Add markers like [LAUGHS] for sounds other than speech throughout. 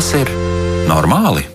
Vai tas ir normāli?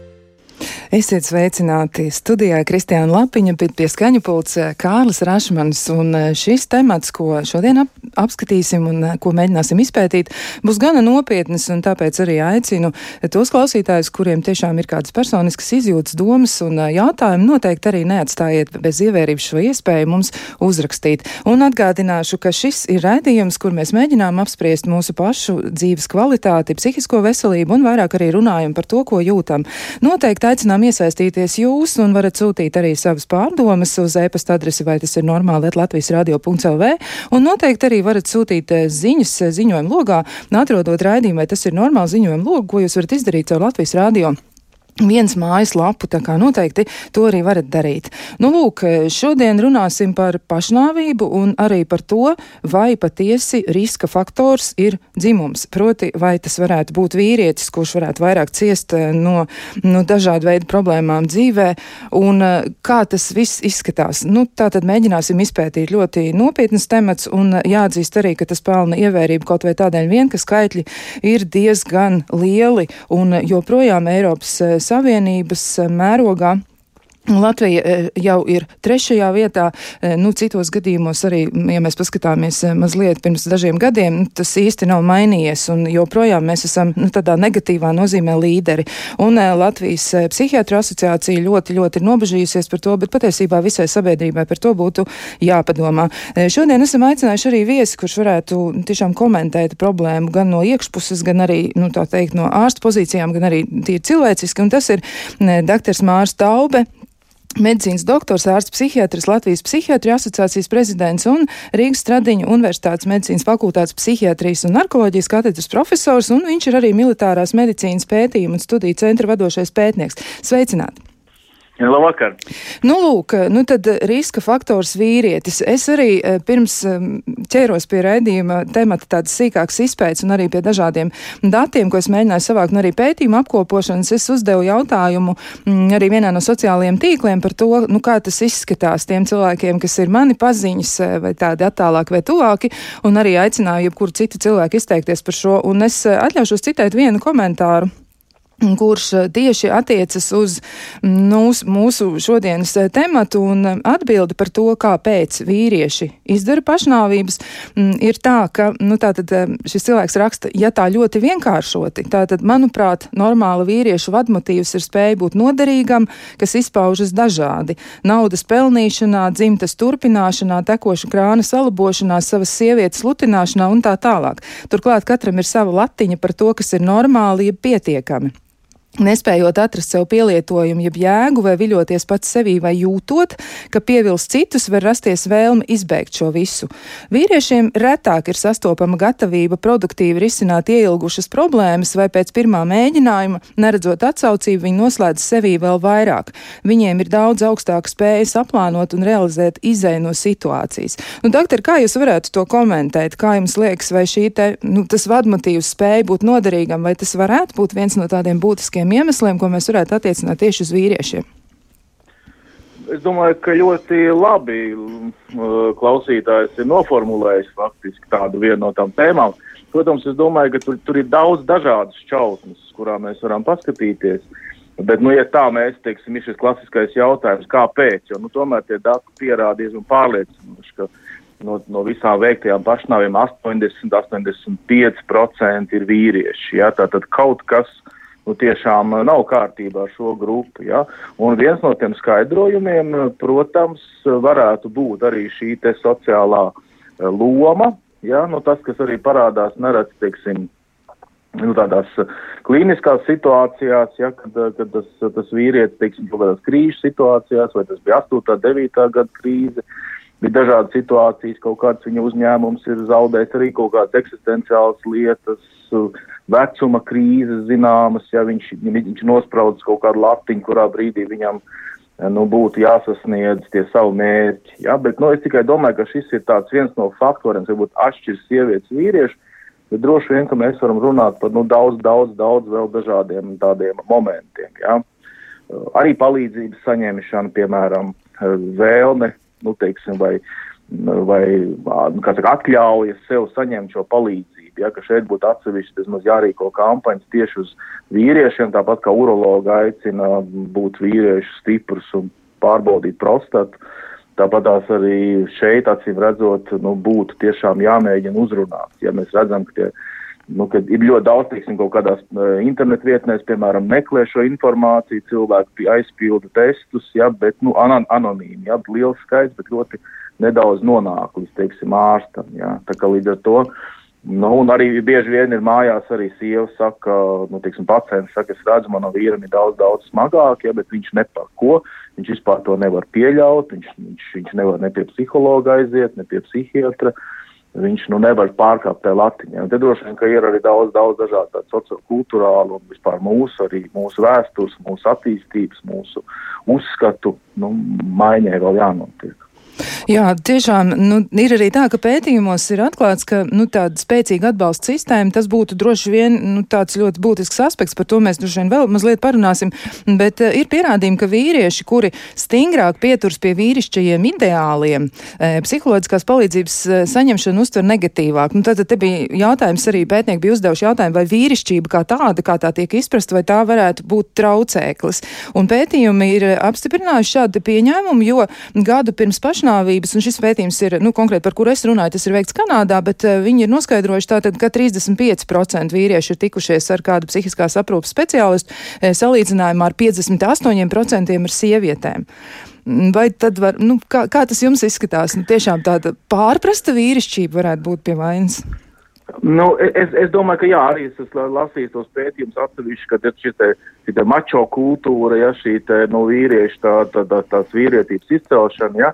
Esiet sveicināti studijā Kristiāna Lapiņa, bet pie skaņu eh, Kārlis Rašmans. Un eh, šis temats, ko šodien ap, apskatīsim un eh, ko mēģināsim izpētīt, būs gana nopietnas, un tāpēc arī aicinu tos klausītājus, kuriem tiešām ir kādas personiskas izjūtas, domas un jautājumi, noteikti arī neatstājiet bez ievērības šo iespēju mums uzrakstīt. Un atgādināšu, ka šis ir raidījums, kur mēs mēģinām apspriest mūsu pašu dzīves kvalitāti, psihisko veselību un vairāk arī runājam par to, ko jūtam. Noteikti aicinām iesaistīties jūs un varat sūtīt arī savas pārdomas uz e-pasta adresi, vai tas ir normāli, Latvijas radio.lv. Un noteikti arī varat sūtīt eh, ziņas eh, ziņojumu logā, atrodot raidījumu, vai tas ir normāli ziņojumu logu, ko jūs varat izdarīt caur Latvijas radio viens mājas lapu, tā kā noteikti to arī varat darīt. Nu, lūk, šodien runāsim par pašnāvību un arī par to, vai patiesi riska faktors ir dzimums. Proti, vai tas varētu būt vīrietis, kurš varētu vairāk ciest eh, no, no dažādu veidu problēmām dzīvē, un eh, kā tas viss izskatās. Nu, tā tad mēģināsim izpētīt ļoti nopietnas temats, un jāatzīst arī, ka tas pelna ievērību kaut vai tādēļ vien, ka skaitļi ir diezgan lieli, un joprojām Eiropas eh, Savienības eh, mērogā Latvija eh, jau ir trešajā vietā, eh, nu, citos gadījumos arī, ja mēs paskatāmies eh, mazliet pirms dažiem gadiem, tas īsti nav mainījies, un joprojām mēs esam, nu, tādā negatīvā nozīmē līderi. Un Latvijas psihiatru asociācija ļoti, ļoti ir nobežījusies par to, bet patiesībā visai sabiedrībai par to būtu jāpadomā. Šodien esam aicinājuši arī viesi, kurš varētu tiešām komentēt problēmu gan no iekšpuses, gan arī, nu, tā teikt, no ārsta pozīcijām, gan arī tīri cilvēciski, un tas ir dr. Mārs Taube, Medicīnas doktors, ārsts psihiatrs, Latvijas psihiatri asociācijas prezidents un Rīgas Stradiņa Universitātes medicīnas fakultātes psihiatrijas un narkoloģijas katedras profesors, un viņš ir arī militārās medicīnas pētījuma un studiju centra vadošais pētnieks. Sveicināti! Labvakar! Nu, lūk, nu tad riska faktors vīrietis. Es arī eh, pirms ķēros pie raidījuma temata tādas sīkākas izpētes un arī pie dažādiem datiem, ko es mēģināju savākt, un arī pētījuma apkopošanas, es uzdevu jautājumu mm, arī vienā no sociālajiem tīkliem par to, nu, kā tas izskatās tiem cilvēkiem, kas ir mani paziņas eh, vai tādi attālāki vai tuvāki, un arī aicināju jebkuru citu cilvēku izteikties par šo, un es eh, atļaušos citēt vienu komentāru kurš eh, tieši attiecas uz mūs, mūsu šodienas eh, tematu un eh, atbildi par to, kāpēc vīrieši izdara pašnāvības, ir tā, ka, nu, tātad šis cilvēks raksta, ja tā ļoti vienkāršoti, tātad, manuprāt, normāla vīriešu vadmotīvs ir spēja būt noderīgam, kas izpaužas dažādi - naudas pelnīšanā, dzimtas turpināšanā, tekoša krāna salabošanā, savas sievietes lutināšanā un tā tālāk. Turklāt katram ir sava latiņa par to, kas ir normāli, ja pietiekami. Nespējot atrast sev pielietojumu, jeb jēgu vai viļoties pats sevī vai jūtot, ka pievils citus, var rasties vēlme izbeigt šo visu. Vīriešiem retāk ir sastopama gatavība produktīvi risināt ieilgušas problēmas, vai pēc pirmā mēģinājuma, neredzot atsaucību, viņi noslēdz sevī vēl vairāk. Viņiem ir daudz augstāka spēja saplānot un realizēt izēju no situācijas. Nu, doktor, kā jūs varētu to komentēt? Kā jums liekas, vai šī te, nu, tas vadmotīvs spēja būt noderīgam, vai tas varētu būt viens no tādiem būtiskiem tādiem iemesliem, ko mēs varētu attiecināt tieši uz vīriešiem? Es domāju, ka ļoti labi uh, klausītājs ir noformulējis faktiski tādu vienu no tām tēmām. Protams, es domāju, ka tur, tur ir daudz dažādas šķautnes, kurām mēs varam paskatīties. Bet, nu, ja tā mēs, teiksim, ir šis klasiskais jautājums, kāpēc, jo, nu, tomēr tie dati pierādījis un pārliecinoši, ka no, no visām veiktajām pašnāviem 80-85% ir vīrieši. Ja? Tātad kaut kas nu, tiešām uh, nav kārtībā ar šo grupu. Ja? Un viens no tiem skaidrojumiem, uh, protams, varētu būt arī šī sociālā uh, loma, ja? nu, tas, kas arī parādās neredz, teiksim, nu, tādās klīniskās situācijās, ja, kad, kad tas, tas vīrietis, teiksim, kaut kādās krīžu situācijās, vai tas bija 8. 9. gada krīze, bija dažādas situācijas, kaut kāds viņa uzņēmums ir zaudējis arī kaut kādas eksistenciālas lietas, vecuma krīzes zināmas, ja viņš, viņš nospraudz kaut kādu latiņu, kurā brīdī viņam nu, būtu jāsasniedz tie savu mērķi. Ja? Bet nu, es tikai domāju, ka šis ir viens no faktoriem, kas varbūt atšķirs sievietes vīriešu, bet droši vien, ka mēs varam runāt par nu, daudz, daudz, daudz vēl dažādiem tādiem momentiem. Ja? Arī palīdzības saņemšana, piemēram, vēlme, nu, teiksim, vai, vai nu, saka, atļauja sev saņemt šo palīdzību vērtība, ja, ka šeit būtu atsevišķi vismaz jārīko kampaņas tieši uz vīriešiem, tāpat kā urologa aicina būt vīriešu stiprs un pārbaudīt prostatu. Tāpat arī šeit, acīm redzot, nu, būtu tiešām jāmēģina uzrunāt. Ja mēs redzam, ka tie nu, ir ļoti daudz, teiksim, kaut kādās uh, internetu vietnēs, piemēram, meklē šo informāciju, cilvēki aizpilda testus, ja, bet, nu, an anonīmi, ja, liels skaits, bet ļoti nedaudz nonāk līdz, teiksim, ārstam, ja, tā kā līdz ar to, nu, un arī bieži vien ir mājās arī sieva saka, nu, teiksim, pacients saka, es redzu, manam vīram ir daudz, daudz smagāk, ja, bet viņš ne par ko, viņš vispār to nevar pieļaut, viņš, viņš, viņš nevar ne pie psihologa aiziet, ne pie psihiatra, viņš nu, nevar pārkāpt tajā latiņā. Un te droši vien, ka ir arī daudz, daudz dažādu sociokulturālu un vispār mūsu, arī mūsu vēstures, mūsu attīstības, mūsu uzskatu nu, maiņai vēl jānotiek. Jā, tiešām nu, ir arī tā, ka pētījumos ir atklāts, ka nu, tāda spēcīga atbalsta sistēma tas būtu droši vien nu, tāds ļoti būtisks aspekts. Par to mēs droši vien vēl mazliet parunāsim. Bet uh, ir pierādījumi, ka vīrieši, kuri stingrāk pieturas pie vīrišķajiem ideāliem, e, psiholoģiskās palīdzības e, saņemšanu uztver negatīvāk. Nu, tad te bija jautājums arī pētnieki bija uzdevuši jautājumu, vai vīrišķība kā tāda, kā tā tiek izprasta, vai tā varētu būt traucēklis. Un pētījumi ir apstiprinājuši šādu pieņēmumu, jo gadu pirms pašnāvības pašnāvības, un šis pētījums ir, nu, konkrēti par kuru es runāju, tas ir veikts Kanādā, bet uh, viņi ir noskaidrojuši tātad, ka 35% vīrieši ir tikušies ar kādu psihiskās aprūpas speciālistu, uh, salīdzinājumā ar 58% ar sievietēm. Mm, vai tad var, nu, kā, kā tas jums izskatās? Nu, tiešām tāda pārprasta vīrišķība varētu būt pie vainas. Nu, es, es domāju, ka jā, arī es esmu lasījis tos pētījumus atsevišķi, ka ir šī te, te mačo kultūra, ja šī te, nu, vīrieši tā, tā, tā, tās vīrietības izcelšana, ja.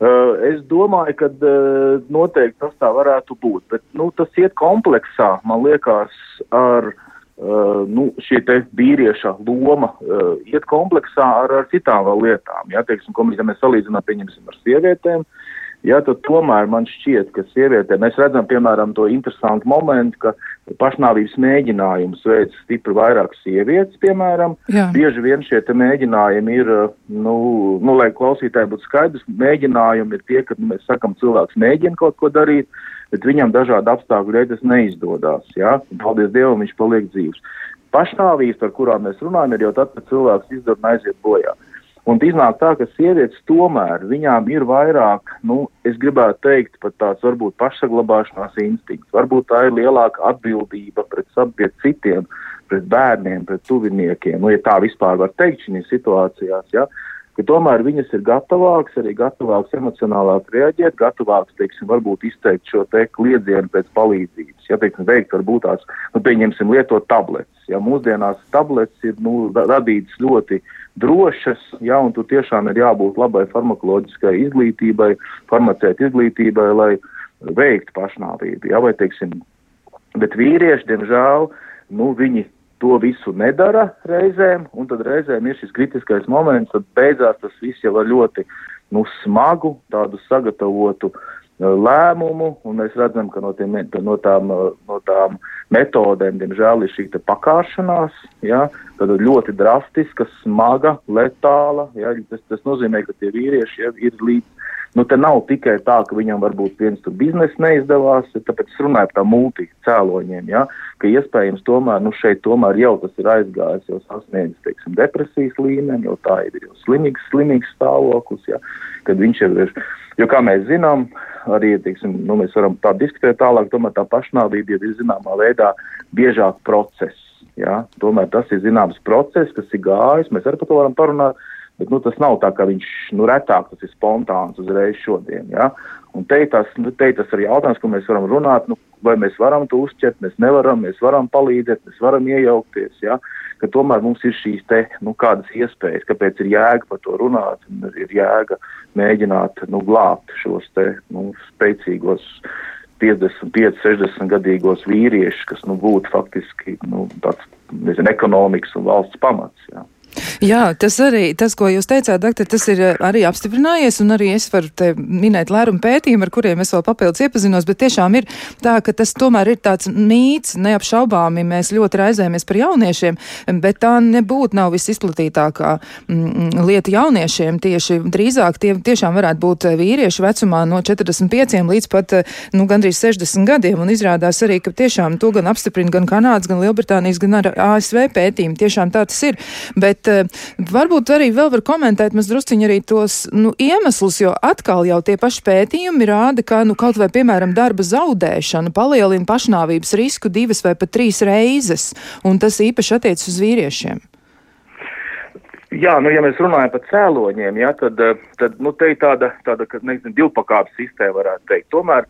Uh, es domāju, ka uh, noteikti tas tā varētu būt, bet nu, tas iet kompleksā, man liekas, ar uh, nu, šī te vīrieša loma, iet kompleksā ar, ar citām lietām. Ja, teiksim, ko mēs, ja mēs salīdzinām, pieņemsim, ar sievietēm, uh, Ja, tad tomēr man šķiet, ka sievietē mēs redzam, piemēram, to interesantu momentu, ka pašnāvības mēģinājumus veids stipri vairāk sievietes, piemēram. Jā. Bieži vien šie mēģinājumi ir, nu, nu, lai klausītāji būtu skaidrs, mēģinājumi ir tie, kad mēs sakam, cilvēks mēģina kaut ko darīt, bet viņam dažādu apstākļu dēļ tas neizdodas. Ja? Paldies Dievam, viņš paliek dzīves. Pašnāvības, par kurām mēs runājam, ir jau tad, kad cilvēks izdara un aiziet bojā. Un iznāk tā, ka sievietes tomēr viņām ir vairāk, nu, es gribētu teikt, pat tāds varbūt pašsaglabāšanās instinkts, varbūt tā ir lielāka atbildība pret, pret citiem, pret bērniem, pret tuviniekiem, nu, ja tā vispār var teikt šīs situācijās, ja, ka tomēr viņas ir gatavākas, arī gatavākas emocionālāk reaģēt, gatavākas, teiksim, varbūt izteikt šo te kliedzienu pēc palīdzības, ja, teiksim, veikt varbūt tās, nu, pieņemsim, lietot tabletes, ja mūsdienās tabletes ir, nu, radītas ļoti drošas, ja, un tur tiešām ir jābūt labai farmakoloģiskai izglītībai, farmacēta izglītībai, lai veiktu pašnāvību, ja, vai, teiksim, bet vīrieši, diemžēl, nu, viņi to visu nedara reizēm, un tad reizēm ir šis kritiskais moments, tad beidzās tas viss jau ar ļoti nu, smagu, tādu sagatavotu lēmumu, un mēs redzam, ka no, tiem, no, tām, no tām metodēm, diemžēl, ir šī pakāšanās, ja, tad ļoti drastiska, smaga, letāla, ja, tas, tas nozīmē, ka tie vīrieši ja, ir līdz Nu, te nav tikai tā, ka viņam varbūt viens biznesa neizdevās, tāpēc es runāju par tām multicēloņiem, ja, ka iespējams tomēr, nu, šeit tomēr jau tas ir aizgājis, jau sasniedzis, teiksim, depresijas līmeni, jau tā ir jau slimīgs, slimīgs stāvoklis, ja, kad viņš jau ir, jo kā mēs zinām, arī, teiksim, nu, mēs varam tā diskutēt tālāk, tomēr tā pašnāvība ir zināmā veidā biežāk process, ja, tomēr tas ir zināms process, kas ir gājis, mēs arī par to varam parunāt, Bet nu, tas nav tā, ka viņš nu, retāk tas ir spontāns uzreiz šodien. Ja? Un te tas, nu, te tas ir jautājums, ko mēs varam runāt, nu, vai mēs varam to uzķert, mēs nevaram, mēs varam palīdzēt, mēs varam iejaukties. Ja? Ka tomēr mums ir šīs te, nu, kādas iespējas, kāpēc ir jēga par to runāt, un ir jēga mēģināt nu, glābt šos te, nu, spēcīgos 55, 60 gadīgos vīriešus, kas nu, būtu faktiski nu, tāds nezinu, ekonomikas un valsts pamats. Ja. Jā, tas arī, tas, ko jūs teicāt, doktor, tas ir eh, arī apstiprinājies, un arī es varu te minēt lērumu pētījumu, ar kuriem es vēl papildus iepazinos, bet tiešām ir tā, ka tas tomēr ir tāds mīts, neapšaubāmi mēs ļoti raizējamies par jauniešiem, bet tā nebūtu nav visizplatītākā mm, lieta jauniešiem. Tieši drīzāk tie tiešām varētu būt vīrieši vecumā no 45 līdz pat, nu, gandrīz 60 gadiem, un izrādās arī, ka tiešām to gan apstiprina gan Kanādas, gan Lielbritānijas, gan ASV pētījumi. Tiešām tā tas ir. Bet, uh, Varbūt arī vēl var komentēt maz drusciņi arī tos nu, iemeslus, jo atkal jau tie paši pētījumi rāda, ka nu, kaut vai, piemēram, darba zaudēšana palielina pašnāvības risku divas vai pat trīs reizes, un tas īpaši attiec uz vīriešiem. Jā, nu, ja mēs runājam par cēloņiem, jā, tad, tad nu, te ir tāda, tāda nezinu, divpakāpes sistēma, varētu teikt. Tomēr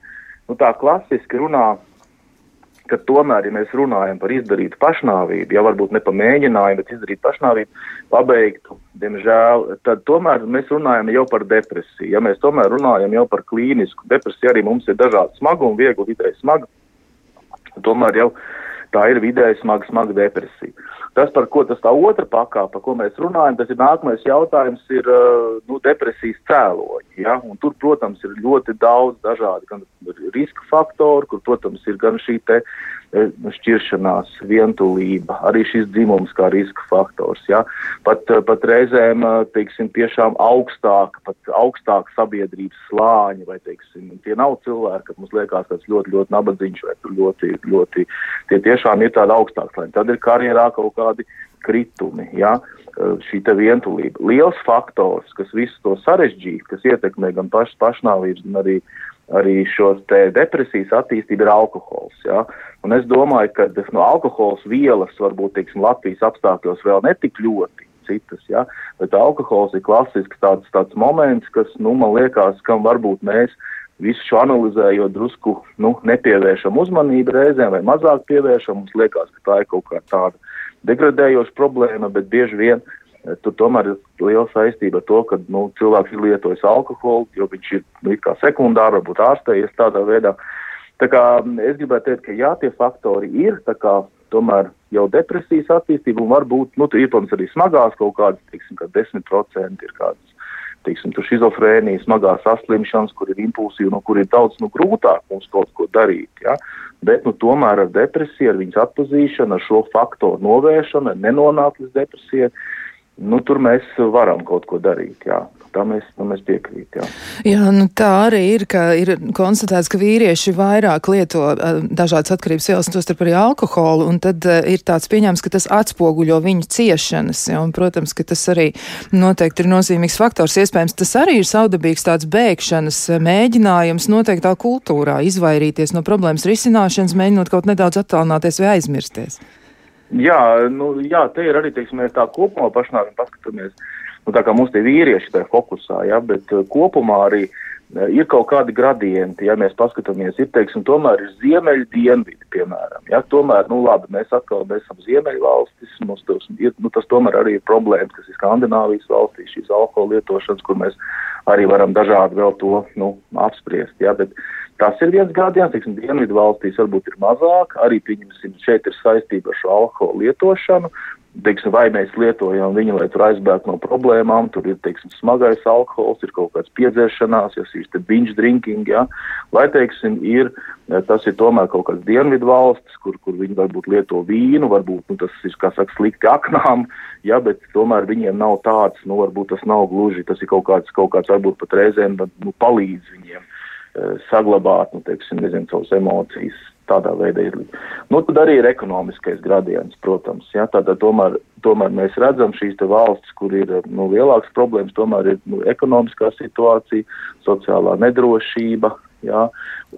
nu, tā klasiski runā ka tomēr, ja mēs runājam par izdarītu pašnāvību, ja varbūt ne pa mēģinājumu, bet izdarīt pašnāvību, pabeigtu, diemžēl, tad tomēr mēs runājam jau par depresiju. Ja mēs tomēr runājam jau par klīnisku depresiju, arī mums ir dažādi smagumi, viegli, vidēji smagi, tomēr jau tā ir vidēji smaga, smaga depresija. Tas, par ko tas tā otra pakāpe, par ko mēs runājam, tas ir nākamais jautājums, ir nu, depresijas cēloņi. Ja? Un tur, protams, ir ļoti daudz dažādu riska faktoru, kur, protams, ir gan šī te E, šķiršanās, vientulība, arī šis dzimums kā riska faktors. Ja? Pat, e, pat reizēm, e, teiksim, tiešām augstāk, pat augstāk sabiedrības slāņi, vai, teiksim, tie nav cilvēki, kad mums liekas, ka tas ļoti, ļoti nabadzīgs vai ļoti, ļoti, tie tiešām ir tādi augstāki slāņi. Tad ir karjerā kaut kādi kritumi, ja? šī vientulība. Liels faktors, kas visu to sarežģīja, kas ietekmē gan paš, pašnāvības, gan arī uh, arī šos depresijas attīstību ir alkohols. Ja? Un es domāju, ka no nu, alkohols vielas varbūt teiksim, Latvijas apstākļos vēl netik ļoti citas, ja? bet alkohols ir klasisks tāds, tāds moments, kas, nu, man liekas, kam varbūt mēs visu šo analizējot drusku, nu, nepievēršam uzmanību reizēm vai mazāk pievēršam, mums liekas, ka tā ir kaut kā tāda degradējoša problēma, bet bieži vien tur tomēr ir liela saistība ar to, ka nu, cilvēks ir lietojis alkoholu, jo viņš ir nu, sekundāri, varbūt ārstējies tādā veidā. Tā kā mm, es gribētu teikt, ka jā, tie faktori ir, kā tomēr jau depresijas attīstība un varbūt, nu, ir, protams, arī smagās kaut kādas, teiksim, kā 10% ir kādas, teiksim, šizofrēnija, smagās saslimšanas, kur ir impulsīvi, no kur ir daudz, nu, grūtāk mums kaut ko darīt. Ja? Bet, nu, tomēr ar depresiju, ar viņas atpazīšanu, ar šo faktoru novēršanu, nenonākt līdz depresijai, nu, tur mēs varam kaut ko darīt. Jā. Tā mēs, tā mēs piekrītam. Jā. jā, nu tā arī ir, ka ir konstatēts, ka vīrieši vairāk lieto dažādas atkarības vielas, tostarp arī alkoholu, un tad ir tāds pieņēmums, ka tas atspoguļo viņu ciešanas, ja, un, protams, ka tas arī noteikti ir nozīmīgs faktors. Iespējams, tas arī ir saudabīgs tāds bēgšanas mēģinājums noteiktā kultūrā, izvairīties no problēmas risināšanas, mēģinot kaut nedaudz attālināties vai aizmirsties. Jā, nu, jā, te ir arī, teiksim, mēs tā kopumā pašnāvim paskatāmies, nu, tā kā mums tie vīrieši tā fokusā, jā, bet uh, kopumā arī uh, ir kaut kādi gradienti, ja mēs paskatāmies, ir, teiksim, tomēr ir ziemeļu dienvidi, piemēram, ja, tomēr, nu, labi, mēs atkal, mēs esam ziemeļu valstis, mums tas, ir, nu, tas tomēr arī ir problēmas, kas ir Skandināvijas valstīs, šīs alkohola lietošanas, kur mēs arī varam dažādi vēl to, nu, apspriest, ja, bet, Tas ir viens gādiens, teiksim, dienvidu valstīs varbūt ir mazāk, arī, pieņemsim, šeit ir saistība ar šo alkoholu lietošanu, teiksim, vai mēs lietojam viņu, lai tur aizbēgtu no problēmām, tur ir, teiksim, smagais alkohols, ir kaut kāds piedzeršanās, ja šīs binge drinking, ja, vai, teiksim, ir, tas ir tomēr kaut kāds dienvidu valstis, kur, kur viņi varbūt lieto vīnu, varbūt, nu, tas ir, saka, slikti aknām, ja, bet tomēr viņiem nav tāds, nu, varbūt tas nav gluži, tas ir kaut kāds, kaut kāds varbūt pat reizēm, nu, palīdz viņiem. Eh, saglabāt, nu, teiksim, nezinu, savas emocijas tādā veidā izlikt. Nu, tad arī ir ekonomiskais gradients, protams, ja, tātad tomēr, tomēr mēs redzam šīs valstis, kur ir, nu, lielākas problēmas, tomēr ir, nu, ekonomiskā situācija, sociālā nedrošība, ja,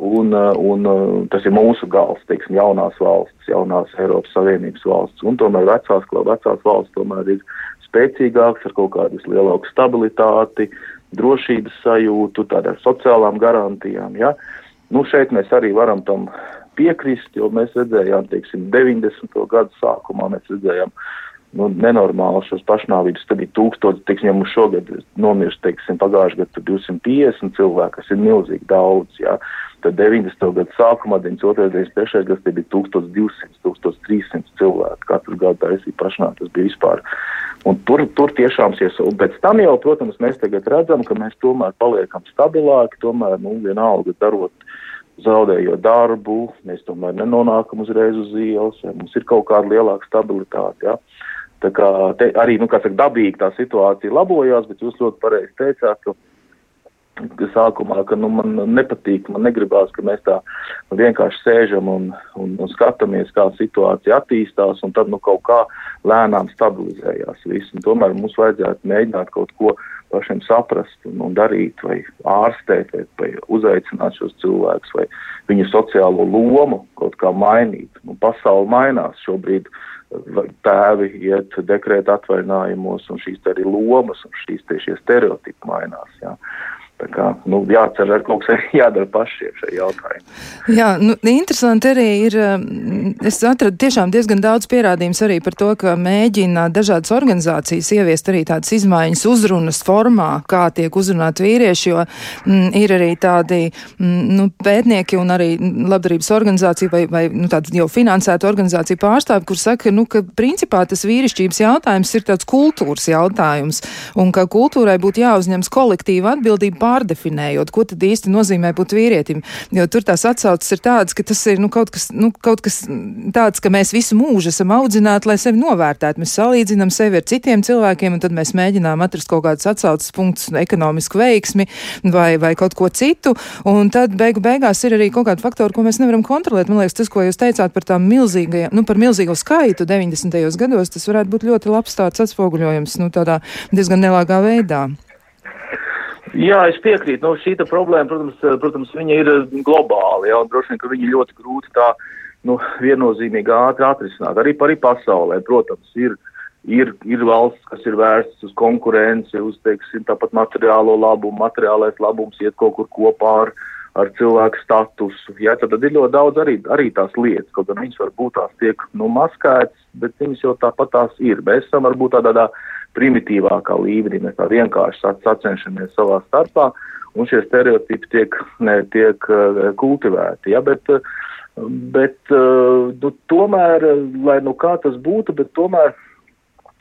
un, eh, un eh, tas ir mūsu gals, teiksim, jaunās valsts, jaunās Eiropas Savienības valsts, un tomēr vecās, vecās valsts tomēr ir spēcīgāks ar kaut kādu lielāku stabilitāti, drošības sajūtu, tādām sociālām garantijām. Ja? Nu, šeit mēs arī varam tam piekrist, jo mēs redzējām, teiksim, 90. gadu sākumā mēs redzējām nu, nenormāli šos pašnāvības. Tad bija tūkstoši, teiksim, ja mums šogad nomirst, teiksim, pagājušajā gadā 250 cilvēki, kas ir milzīgi daudz, jā. Tad 90. gadu sākumā, 92. 93. gads, tie bija 1200, 1300 cilvēki. Katru gadu taisīja pašnāvību, tas bija vispār. Un tur, tur tiešām ies, un pēc tam jau, protams, mēs tagad redzam, ka mēs tomēr paliekam stabilāki, tomēr, nu, vienalga darot zaudējot darbu, mēs tomēr nenonākam uzreiz uz ielas, ja mums ir kaut kāda lielāka stabilitāte. Ja. Tā kā te, arī, nu, saka, dabīgi tā situācija labojās, bet jūs ļoti pareizi teicāt, ka sākumā, ka, nu, man nepatīk, man negribās, ka mēs tā nu, vienkārši sēžam un, un, un skatāmies, kā situācija attīstās, un tad, nu, kaut kā lēnām stabilizējās viss. Tomēr mums vajadzētu mēģināt kaut ko pašiem saprast un, un darīt, vai ārstēt, vai, vai uzaicināt šos cilvēkus, vai viņu sociālo lomu kaut kā mainīt. Nu, pasauli mainās šobrīd tēvi iet dekrēta atvaļinājumos, un šīs arī lomas un šīs tie stereotipi mainās. Jā. Tā kā, nu, jācer, ka kaut kas [LAUGHS] ir jādara pašiem šajā jautājumā. Jā, nu, interesanti arī ir, um, es atradu tiešām diezgan daudz pierādījums arī par to, ka mēģina dažādas organizācijas ieviest arī tādas izmaiņas uzrunas formā, kā tiek uzrunāt vīrieši, jo m, mm, ir arī tādi m, mm, nu, pētnieki un arī labdarības organizācija vai, vai nu, tāda jau finansēta organizācija pārstāvi, kur saka, nu, ka principā tas vīrišķības jautājums ir tāds kultūras jautājums un ka kultūrai būtu jāuzņems kolektīva atbildība pārdefinējot, ko tad īsti nozīmē būt vīrietim. Jo tur tās atsauces ir tādas, ka tas ir nu, kaut, kas, nu, kaut kas tāds, ka mēs visu mūžu esam audzināti, lai sevi novērtētu. Mēs salīdzinām sevi ar citiem cilvēkiem, un tad mēs mēģinām atrast kaut kādus atsauces punktus, ekonomisku veiksmi vai, vai kaut ko citu. Un tad beigu beigās ir arī kaut kādi faktori, ko mēs nevaram kontrolēt. Man liekas, tas, ko jūs teicāt par tām milzīgajām, nu, par milzīgo skaitu 90. gados, tas varētu būt ļoti labs tāds atspoguļojums, nu, tādā diezgan nelāgā veidā. Jā, es piekrītu. Nu, šī problēma, protams, protams, viņa ir globāla, jā, droši vien, ka viņa ļoti grūti tā, nu, viennozīmīgi ātri atrisināt. Arī par pasaulē, protams, ir, ir, ir valsts, kas ir vērstas uz konkurenci, uz, teiksim, tāpat materiālo labumu, materiālais labums iet kaut kur kopā ar, ar cilvēku statusu. Jā, tad, tad ir ļoti daudz arī, arī tās lietas, kaut gan viņas varbūt tās tiek, nu, maskētas, bet viņas jau tāpat tās ir. Mēs esam varbūt tādā, tādā primitīvākā līmenī. Mēs tā vienkārši sacenšamies savā starpā, un šie stereotipi tiek, ne, tiek uh, kultivēti. Ja, bet, uh, bet uh, nu, tomēr, lai nu kā tas būtu, bet tomēr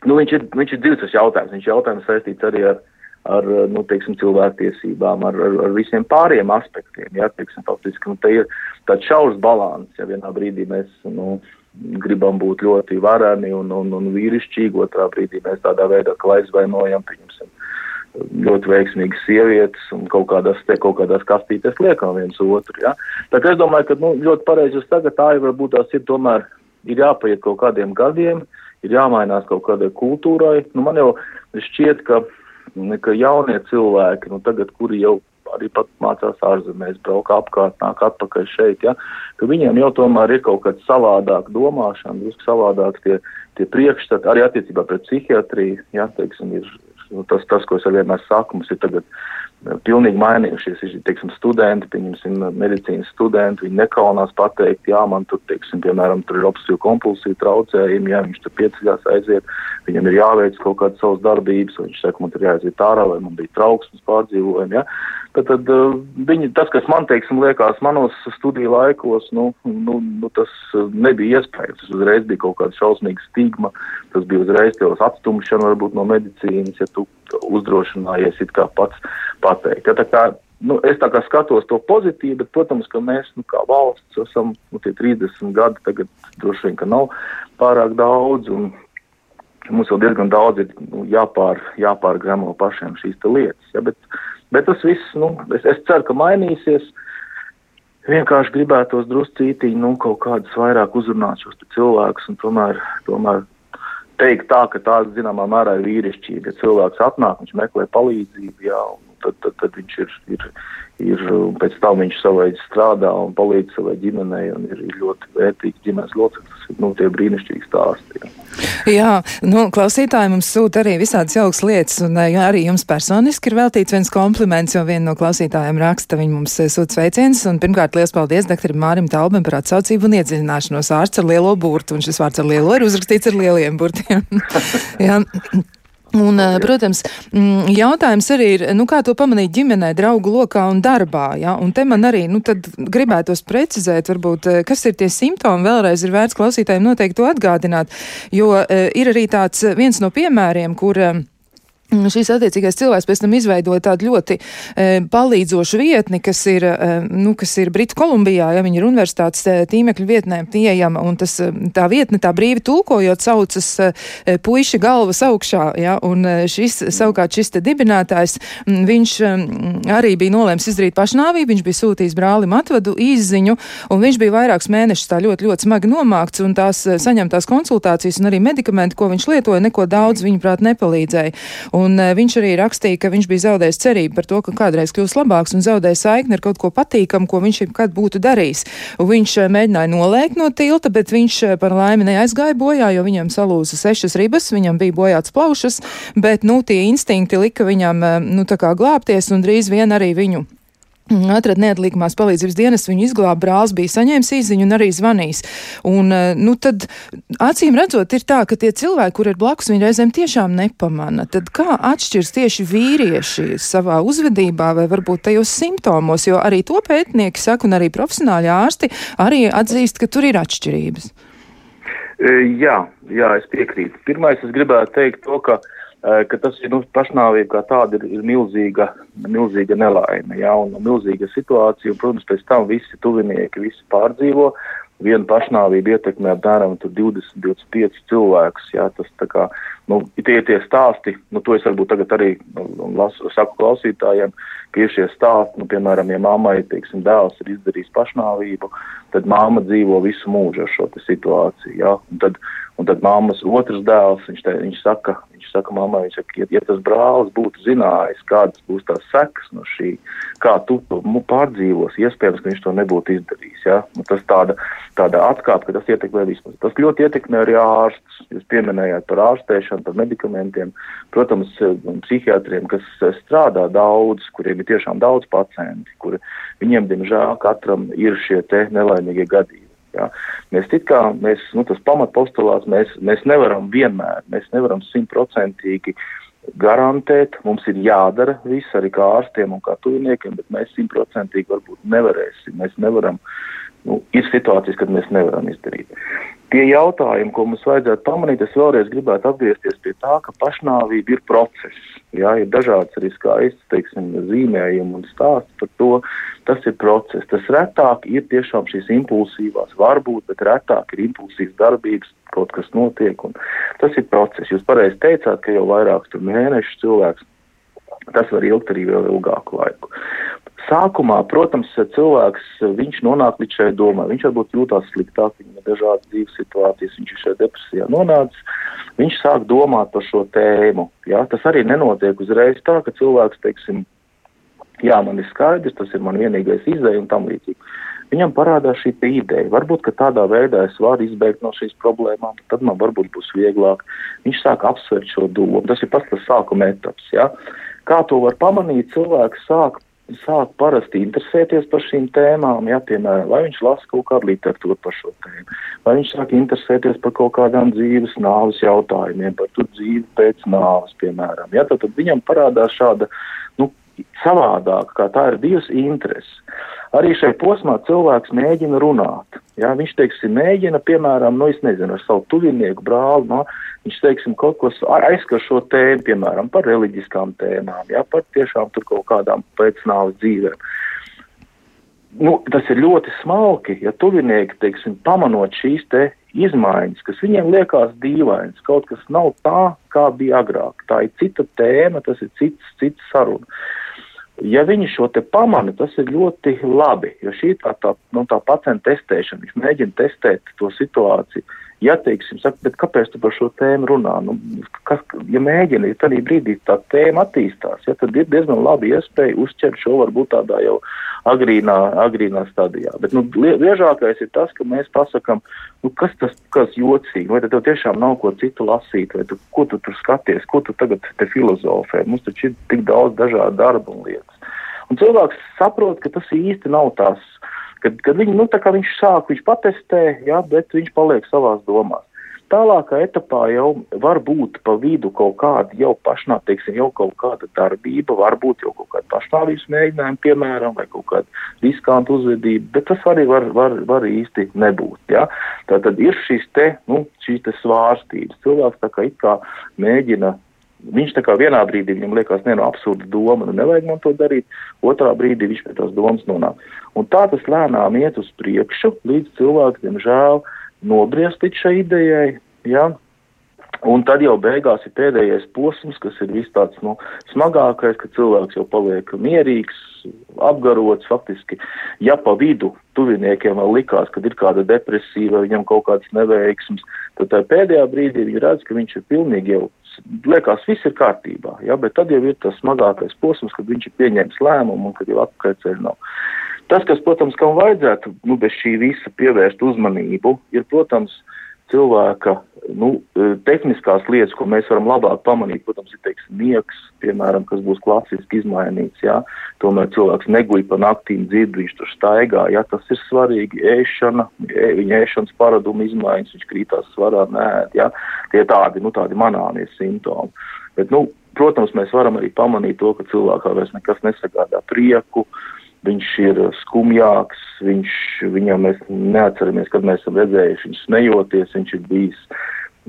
nu, viņš ir, viņš ir dzīves jautājums. Viņš ir jautājums saistīts arī ar, ar nu, teiksim, cilvēktiesībām, ar, ar, ar visiem pāriem aspektiem. Ja, teiksim, faktiski, nu, te ir tāds šaurs balans, ja vienā brīdī mēs. Nu, gribam būt ļoti vareni un, un, un vīrišķīgi, otrā brīdī mēs tādā veidā aizvainojam, pieņemsim, ļoti veiksmīgas sievietes un kaut kādās, te, kaut kādās kastītēs liekam viens otru. Ja? Tā kā es domāju, ka nu, ļoti pareizi jūs tagad tā jau varbūt tās ir tomēr, ir jāpaiet kaut kādiem gadiem, ir jāmainās kaut kādai kultūrai. Nu, man jau šķiet, ka, ka jaunie cilvēki, nu, tagad, kuri jau arī pat mācās ārzemēs, brauc apkārt, nāk atpakaļ šeit, ja, ka viņiem jau tomēr ir kaut kāda savādāka domāšana, drusku savādāk tie, tie priekšstati, arī attiecībā pret psihiatriju, ja, teiksim, ir nu, tas, tas, ko es vienmēr saku, mums ir tagad pilnīgi mainījušies. Ir, teiksim, studenti, pieņemsim, medicīnas studenti, viņi nekaunās pateikt, jā, man tur, teiksim, piemēram, tur ir obsesīva kompulsija traucējumi, jā, viņš tur pieceļās aiziet, viņam ir jāveic kaut kādas savas darbības, viņš saka, man tur jāaiziet ārā, vai man bija trauksmes pārdzīvojumi, jā. Tad, tad uh, viņi, tas, kas man, teiksim, liekas manos studiju laikos, nu, nu, nu tas uh, nebija iespējams. Uzreiz bija kaut kāda šausmīga stigma, tas bija uzreiz tev atstumšana varbūt no medicīnas, ja tu uzdrošinājies it kā pats pateikt. Ja, kā, nu, es tā kā skatos to pozitīvi, bet, protams, ka mēs, nu, kā valsts, esam, nu, tie 30 gadi tagad droši vien, ka nav pārāk daudz, un mums vēl diezgan daudz ir nu, jāpār, jāpārgremo pašiem šīs lietas. Ja, bet, bet tas viss, nu, es, es ceru, ka mainīsies. Vienkārši gribētos druscītiņi, nu, kaut kādus vairāk uzrunāt šos cilvēkus un tomēr, tomēr teikt tā, ka tā, zināmā mērā, ir vīrišķība. Ja cilvēks atnāk, viņš meklē palīdzību, jā, un tad, tad, tad viņš ir, ir, ir, pēc tam viņš savai strādā un palīdz savai ģimenei un ir, ir ļoti vērtīgs ģimenes loceklis. Nu, tie brīnišķīgi stāsti. Jā. Jā, nu, klausītāji mums sūta arī visādas jaukas lietas, un jā, arī jums personiski ir veltīts viens kompliments, jo viena no klausītājiem raksta, viņi mums sūta sveicienus, un pirmkārt liels paldies doktoram Mārim Talbam par atsaucību un iedziļināšanos ārsts ar lielo burtu, un šis vārds ar lielo ir uzrakstīts ar lieliem burtiem. [LAUGHS] jā. Un, eh, protams, mm, jautājums arī ir, nu, kā to pamanīt ģimenē, draugu lokā un darbā, ja? Un te man arī, nu, gribētos precizēt, varbūt, eh, kas ir tie simptomi, vēlreiz ir vērts klausītājiem noteikti to atgādināt, jo uh, ir arī tāds viens no piemēriem, kur Mm, šīs attiecīgais cilvēks pēc tam izveidoja tādu ļoti e, palīdzošu vietni, kas ir, e, nu, kas ir Britu Kolumbijā, ja viņa ir universitātes e, tīmekļa vietnē pieejama, un tas, e, tā vietne tā brīvi tulkojot saucas e, puiši galvas augšā, ja, un e, šis, savukārt šis te dibinātājs, m, viņš m, arī bija nolēms izdarīt pašnāvību, viņš bija sūtījis brālim atvadu īziņu, un viņš bija vairākus mēnešus tā ļoti, ļoti smagi nomākts, un tās saņemtās konsultācijas un arī medikamenti, ko viņš lietoja, neko daudz, viņuprāt, nepalīdzēja. Un uh, viņš arī rakstīja, ka viņš bija zaudējis cerību par to, ka kādreiz kļūs labāks un zaudēja saikni ar kaut ko patīkamu, ko viņš jebkad būtu darījis. Un viņš uh, mēģināja nolēkt no tilta, bet viņš uh, par laimi neaizgāja bojā, jo viņam salūza sešas ribas, viņam bija bojāts plaušas, bet, nu, tie instinkti lika viņam, nu, tā kā glābties un drīz vien arī viņu Atrada neatliekamās palīdzības dienas, viņu izglāba brālis, bija saņēmis īziņu un arī zvanījis. Un, eh, nu, tad, acīm redzot, ir tā, ka tie cilvēki, kur ir blakus, viņi reizēm tiešām nepamana. Tad kā atšķirs tieši vīrieši savā uzvedībā vai varbūt tajos simptomos, jo arī to pētnieki saka un arī profesionāļi ārsti arī atzīst, ka tur ir atšķirības. E, jā, jā, es piekrītu. Pirmais, es gribētu teikt to, ka uh, ka tas ir nu, pašnāvība kā tāda ir, ir milzīga, milzīga nelaime, ja, un milzīga situācija, un, protams, pēc tam visi tuvinieki, visi pārdzīvo, viena pašnāvība ietekmē apmēram 20-25 cilvēkus, jā, tas tā kā, nu, tie tie stāsti, nu, to es varbūt tagad arī nu, lasu, saku klausītājiem, ka ir šie stāsti, nu, piemēram, ja mammai, teiksim, dēls ir izdarījis pašnāvību, tad māma dzīvo visu mūžu ar šo situāciju, jā, un tad, un tad mammas otrs dēls, viņš, te, viņš saka, viņš saka mammai, viņš saka, ja, ja tas brālis būtu zinājis, kādas būs tās sekas no šī, kā tu to pārdzīvos, iespējams, ka viņš to nebūtu izdarījis, jā, un tas tāda, tāda atkāpa, ka tas ietekmē vispār. Tas ļoti ietekmē arī ārstus, jūs pieminējāt par ārstēšanu, par medikamentiem, protams, psihiatriem, kas strādā daudz, kuriem ir tiešām daudz pacienti, kuri viņiem, diemžēl, katram ir šie te nelaimīgie gadījumi. Ja? Mēs it kā, mēs, nu, tas pamatpostulāts, mēs, mēs nevaram vienmēr, mēs nevaram simtprocentīgi garantēt, mums ir jādara viss arī kā ārstiem un kā tuviniekiem, bet mēs simtprocentīgi varbūt nevarēsim, mēs nevaram, nu, ir situācijas, kad mēs nevaram izdarīt. Tie jautājumi, ko mums vajadzētu pamanīt, es vēlreiz gribētu atgriezties pie tā, ka pašnāvība ir process. Jā, ir dažādas arī skaistas, teiksim, zīmējumi un stāsts par to. Tas ir process. Tas retāk ir tiešām šīs impulsīvās, varbūt, bet retāk ir impulsīvas darbības, kaut kas notiek. Tas ir process. Jūs pareizi teicāt, ka jau vairākus mēnešus cilvēks tas var ilgt arī vēl ilgāku laiku. Sākumā, protams, cilvēks, nonāk līdz šai domai, viņš varbūt jūtās sliktāk, viņam ir dažādas dzīves situācijas, viņš ir šajā depresijā nonācis, viņš sāk domāt par šo tēmu. Jā, tas arī nenotiek uzreiz tā, ka cilvēks, teiksim, jā, man ir skaidrs, tas ir man vienīgais izdeja un tam līdzīgi. Viņam parādās šī ideja, varbūt, ka tādā veidā es varu izbēgt no šīs problēmām, tad man varbūt būs vieglāk. Viņš sāk apsvērt šo domu. Tas ir pats tas sākuma etaps. Ja? Kā to var pamanīt? Cilvēks sāk sāk parasti interesēties par šīm tēmām, ja, piemēram, vai viņš lasa kaut kādu literatūru par šo tēmu, vai viņš sāk interesēties par kaut kādām dzīves nāves jautājumiem, par tu dzīvi pēc nāves, piemēram. Ja, tad, tad viņam parādās šāda, nu, savādāk, kā tā ir bijusi interese. Arī šai posmā cilvēks mēģina runāt. Ja? Viņš, teiksim, mēģina, piemēram, nu, es nezinu, ar savu tuvinieku brāli, no, viņš, teiksim, kaut ko aizskar šo tēmu, piemēram, par reliģiskām tēmām, ja? par tiešām tur kaut kādām pēcnāvas dzīvēm. Nu, tas ir ļoti smalki, ja tuvinieki, teiksim, pamanot šīs te izmaiņas, kas viņiem liekas dīvainas, kaut kas nav tā, kā bija agrāk. Tā ir cita tēma, tas ir cits, cits saruna. Ja viņi šo te pamana, tas ir ļoti labi, jo šī tā, tā, nu, tā pacienta testēšana, viņš mēģina testēt to situāciju, ja, teiksim, saka, bet kāpēc tu par šo tēmu runā? Nu, kas, ja mēģini, ja tādā brīdī tā tēma attīstās, ja, tad ir diezgan labi iespēja uzķert šo varbūt tādā jau agrīnā, agrīnā stadijā. Bet, nu, biežākais ir tas, ka mēs pasakam, nu, kas tas, kas jocīgi, vai tev tiešām nav ko citu lasīt, vai tu, ko tu tur skaties, ko tu tagad te filozofē. Mums taču ir tik daudz dažādu darbu un lietas. Un cilvēks saprot, ka tas īsti nav tās, kad, kad viņi, nu, viņš sāk, viņš patestē, jā, bet viņš paliek savās domās. Tālākā etapā jau var būt pa vidu kaut kāda jau pašnā, teiksim, jau kaut kāda darbība, varbūt jau kaut kāda pašnāvības mēģinājuma, piemēram, vai kaut kāda riskanta uzvedība, bet tas arī var, var, var īsti nebūt. Ja? Tā tad ir šīs te, nu, šīs te svārstības. Cilvēks tā kā it kā mēģina Viņš tā kā vienā brīdī viņam liekas, ne, no absurda doma, nu nevajag man to darīt, otrā brīdī viņš pie tās domas nonāk. Un tā tas lēnām iet uz priekšu, līdz cilvēks, diemžēl, nobriest līdz šai idejai, ja? Un tad jau beigās ir pēdējais posms, kas ir viss tāds nu, smagākais, ka cilvēks jau paliek mierīgs, apgarots. Faktiski, ja pa vidu tuviniekiem vēl likās, ka ir kāda depresija viņam kaut kādas neveiksmes, tad tajā pēdējā brīdī viņi redz, ka viņš ir pilnīgi jau, liekas, viss ir kārtībā. Ja? Bet tad jau ir tas smagākais posms, kad viņš ir pieņēmis lēmumu un kad jau atpakaļceļ nav. Tas, kas, protams, kam vajadzētu nu, bez šī visa pievērst uzmanību, ir, protams, cilvēka nu, e, tehniskās lietas, ko mēs varam labāk pamanīt, protams, ir teiksim, miegs, piemēram, kas būs klasiski izmainīts. Jā. Tomēr cilvēks neguļ pa naktīm, dzird, viņš tur staigā. Jā, tas ir svarīgi. Ēšana, ē, viņa ēšanas paraduma izmaiņas, viņš krītās svarā, nē, jā. Tie tādi, nu, tādi manāmie simptomi. Bet, nu, protams, mēs varam arī pamanīt to, ka cilvēkā vairs nekas nesagādā prieku. Uh, viņš ir skumjāks, viņš, viņam mēs neatceramies, kad mēs esam redzējuši viņu smejoties, viņš ir bijis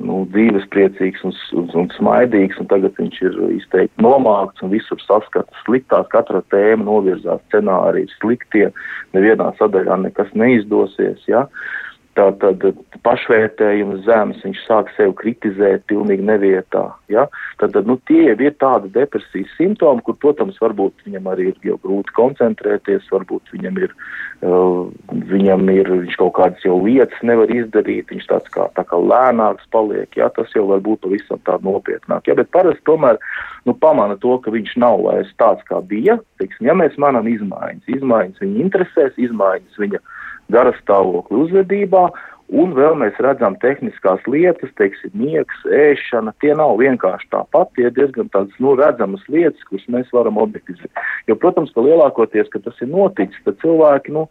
nu, dzīves priecīgs un, un, un smaidīgs, un tagad viņš ir izteikti nomākts un visur saskata sliktās, katra tēma novirzās scenāriju sliktie, nevienā sadaļā nekas neizdosies, ja. Uh, Tātad pašvērtējums zemes, viņš sāk sevi kritizēt pilnīgi nevietā. Ja? Tātad, nu, tie ir tādi depresijas simptomi, kur, protams, varbūt viņam arī ir jau grūti koncentrēties, varbūt viņam ir, uh, viņam ir, viņš kaut kādas jau lietas nevar izdarīt, viņš tāds kā, tā kā lēnāks paliek, ja? tas jau var būt pavisam tā nopietnāk. Ja? Bet parasti tomēr, nu, pamana to, ka viņš nav vairs tāds, kā bija, teiksim, ja mēs manam izmaiņas, izmaiņas viņa interesēs, izmaiņas viņa gara stāvokli uzvedībā, un vēl mēs redzam tehniskās lietas, teiksim, miegs, ēšana, tie nav vienkārši tāpat, tie ir diezgan tādas, nu, redzamas lietas, kuras mēs varam objektizēt. Jo, protams, ka lielākoties, ka tas ir noticis, tad cilvēki, nu,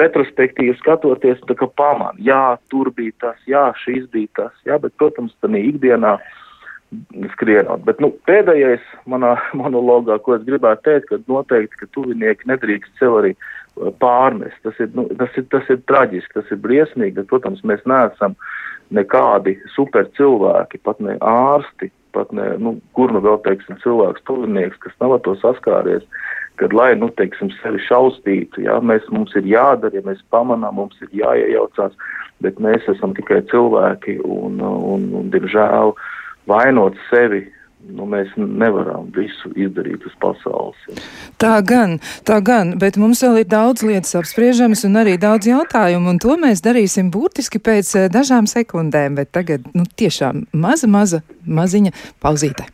retrospektīvi skatoties, tā kā pamana, jā, tur bija tas, jā, šīs bija tas, jā, bet, protams, tā ikdienā skrienot. Bet nu, pēdējais manā [LAUGHS] monologā, ko es gribētu teikt, ka noteikti, ka tuvinieki nedrīkst sev arī pārmest. Tas ir, nu, tas, ir, tas ir traģiski, tas ir briesmīgi, protams, mēs neesam nekādi super cilvēki, pat ne ārsti, pat ne, nu, kur nu vēl, teiksim, cilvēks, tuvinieks, kas nav ar to saskāries, kad, lai, nu, teiksim, sevi šaustītu, jā, mēs, mums ir jādara, ja mēs pamanām, mums ir jāiejaucās, bet mēs esam tikai cilvēki un, un, un, un diemžēl, vainot sevi nu, mēs nevaram visu izdarīt uz pasaules. Ja. Tā gan, tā gan, bet mums vēl ir daudz lietas apspriežamas un arī daudz jautājumu, un to mēs darīsim burtiski pēc eh, dažām sekundēm, bet tagad, nu, tiešām maza, maza, maziņa pauzīte.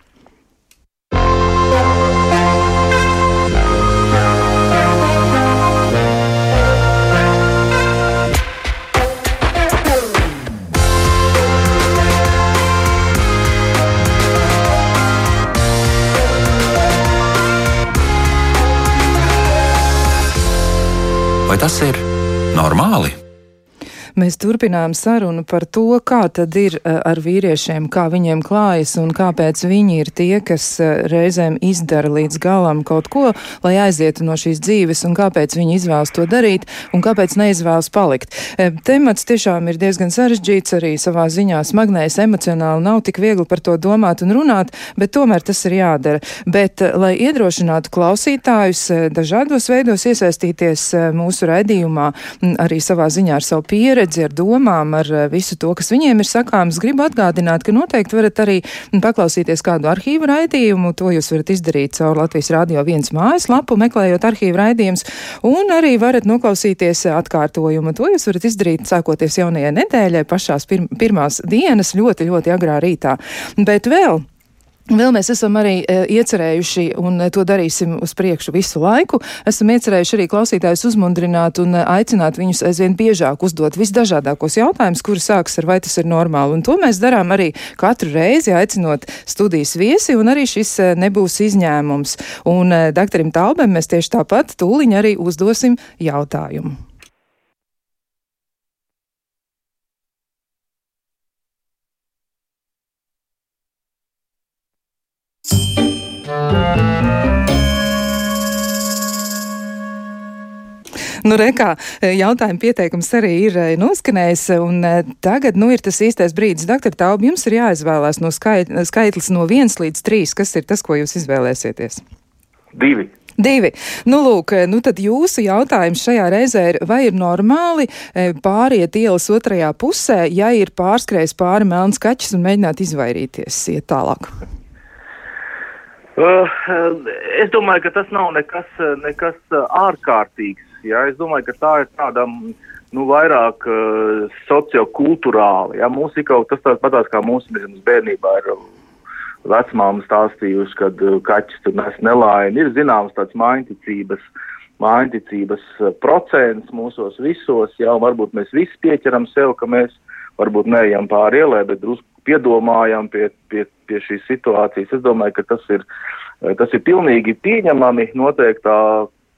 Vai tas ir normāli? Mēs turpinām sarunu par to, kā tad ir eh, ar vīriešiem, kā viņiem klājas un kāpēc viņi ir tie, kas eh, reizēm izdara līdz galam kaut ko, lai aizietu no šīs dzīves un kāpēc viņi izvēlas to darīt un kāpēc neizvēlas palikt. Eh, temats tiešām ir diezgan sarežģīts, arī savā ziņā smagnējs, emocionāli nav tik viegli par to domāt un runāt, bet tomēr tas ir jādara. Bet, lai iedrošinātu klausītājus dažādos veidos iesaistīties mūsu raidījumā, arī savā ziņā ar savu pieredzi, pieredzi, ar domām, ar visu to, kas viņiem ir sakāms. Gribu atgādināt, ka noteikti varat arī paklausīties kādu arhīvu raidījumu. To jūs varat izdarīt caur Latvijas Rādio viens mājaslapu, meklējot arhīvu raidījumus, un arī varat noklausīties atkārtojumu. To jūs varat izdarīt sākoties jaunajai nedēļai, pašās pir pirmās dienas, ļoti, ļoti agrā rītā. Bet vēl Vēl mēs esam arī e, iecerējuši, un e, to darīsim uz priekšu visu laiku, esam iecerējuši arī klausītājus uzmundrināt un e, aicināt viņus aizvien biežāk uzdot visdažādākos jautājumus, kuri sākas ar vai tas ir normāli. Un to mēs darām arī katru reizi, aicinot studijas viesi, un arī šis nebūs izņēmums. Un doktorim Talbem mēs tieši tāpat tūliņ arī uzdosim jautājumu. [LAUGHS] Nu, rekā, jautājuma pieteikums arī ir eh, noskanējis, un eh, tagad, nu, ir tas īstais brīdis. Doktor Taubi, jums ir jāizvēlās no skait, skaitlis no 1 līdz 3. Kas ir tas, ko jūs izvēlēsieties? Divi. Divi. Nu, lūk, nu tad jūsu jautājums šajā reizē ir, vai ir normāli pāriet ielas otrajā pusē, ja ir pārskrējis pāri melns kaķis un mēģināt izvairīties, iet tālāk? Uh, es domāju, ka tas nav nekas, nekas ārkārtīgs. Ja? Es domāju, ka tā ir tāda nu, vairāk uh, sociokulturāla. Ja? Mums ir kaut tas tāds patās kā mūsu nezinu, bērnībā ir vecmāma stāstījuši, kad uh, kaķis tur nes nelaimi. Ir zināms tāds mājticības, mājticības procents mūsos visos, ja? un varbūt mēs visi pieķeram sev, ka mēs varbūt neejam pāri ielē, bet drusku piedomājam pie, pie, pie šīs situācijas. Es domāju, ka tas ir, tas ir pilnīgi pieņemami noteiktā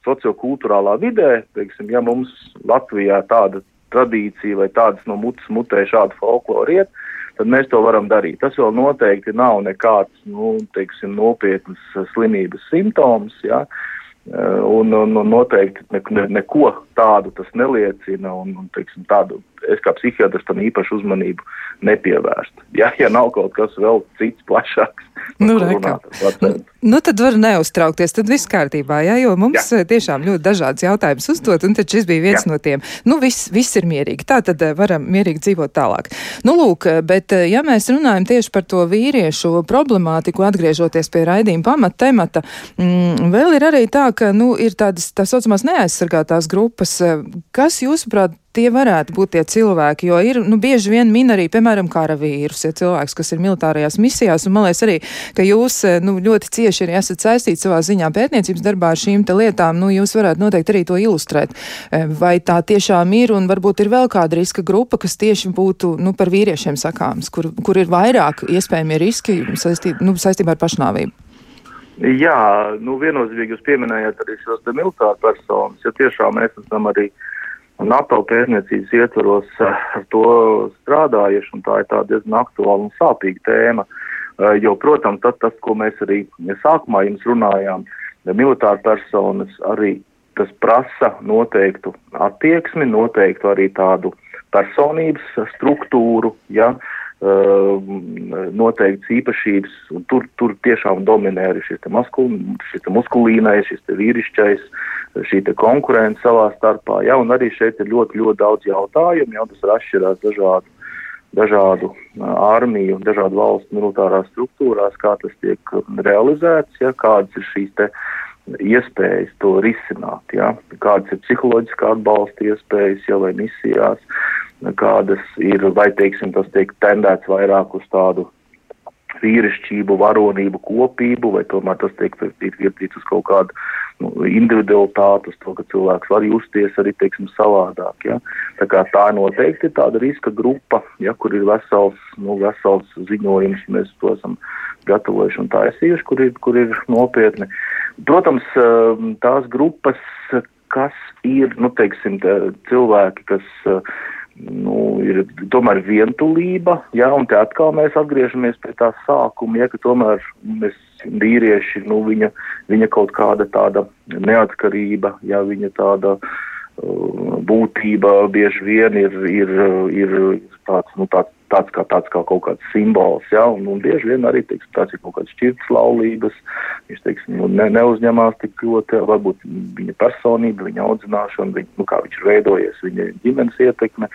sociokulturālā vidē, teiksim, ja mums Latvijā tāda tradīcija vai tādas no mutes mutē šāda folklora iet, tad mēs to varam darīt. Tas vēl noteikti nav nekāds, nu, teiksim, nopietnas slimības simptoms, ja, un, un, un noteikti ne, ne, neko tādu tas neliecina, un, un teiksim, tādu es kā psihiatrs tam īpašu uzmanību nepievērstu. Ja, ja nav kaut kas vēl cits plašāks, nu, nu, nu, tad var neuztraukties, tad viss kārtībā, jā, jo mums jā. Eh, tiešām ļoti dažādas jautājumas uzdot, un tad šis bija viens jā. no tiem. Nu, viss, viss ir mierīgi, tā tad eh, varam mierīgi dzīvot tālāk. Nu, lūk, eh, bet ja mēs runājam tieši par to vīriešu problemātiku, atgriežoties pie raidījuma pamata temata, mm, vēl ir arī tā, ka, nu, ir tādas tā saucamās neaizsargātās grupas, kas, jūsuprāt, tie varētu būt tie cilvēki, jo ir, nu, bieži vien min arī, piemēram, karavīrus, ja cilvēks, kas ir militārajās misijās, un man liekas arī, ka jūs, eh, nu, ļoti cieši arī esat saistīti savā ziņā pētniecības darbā ar šīm te lietām, nu, jūs varētu noteikti arī to ilustrēt. Eh, vai tā tiešām ir, un varbūt ir vēl kāda riska grupa, kas tieši būtu, nu, par vīriešiem sakāms, kur, kur ir vairāk iespējami riski saistībā, nu, saistībā ar pašnāvību? Jā, nu viennozīmīgi jūs pieminējāt arī šos militāru personas, jo tiešām mēs esam arī uh, NATO pētniecības ietvaros eh, ar to strādājuši, un tā ir tā diezgan aktuāla un sāpīga tēma. Eh, jo, protams, tas, tas, ko mēs arī sākumā jums runājām, militāra personas arī tas prasa noteiktu attieksmi, noteiktu arī tādu personības struktūru, ja, eh, noteikts īpašības, un tur, tur tiešām dominē arī šis te, maskul, šis vīrišķais, šī konkurence savā starpā. Ja, un arī šeit ir ļoti, ļoti daudz jautājumu, jau tas ir atšķirās dažādu, dažādu armiju, dažādu valstu militārās struktūrās, kā tas tiek realizēts, ja, kādas ir šīs te iespējas to risināt, ja, kādas ir psiholoģiskā atbalsta iespējas, ja vai misijās, kādas ir, vai, teiksim, tas tiek tendēts vairāk uz tādu vīrišķību, varonību, kopību, vai tomēr tas tiek virzīts uz kaut kādu nu, individualitāti, uz to, ka cilvēks var justies arī, teiksim, savādāk. Ja? Tā kā tā noteikti ir tāda riska grupa, ja, kur ir vesels, nu, vesels ziņojums, mēs to esam gatavojuši un taisījuši, kur ir, kur ir nopietni. Protams, um, tās grupas, kas ir, nu, teiksim, cilvēki, kas uh, nu, ir tomēr vientulība, jā, un te atkal mēs atgriežamies pie tā sākuma, ja, ka tomēr mēs vīrieši, nu, viņa, viņa kaut kāda tāda neatkarība, ja viņa tāda uh, būtība bieži vien ir, ir, ir tāds, nu, tāds, tāds, kā, tāds kā kaut kāds simbols, ja, un, un bieži vien arī, teiksim, tāds ir kaut kāds šķirts laulības, viņš, teiksim, nu, ne, neuzņemās tik ļoti, varbūt viņa personība, viņa audzināšana, viņa, nu, kā viņš ir veidojies, viņa ģimenes ietekme.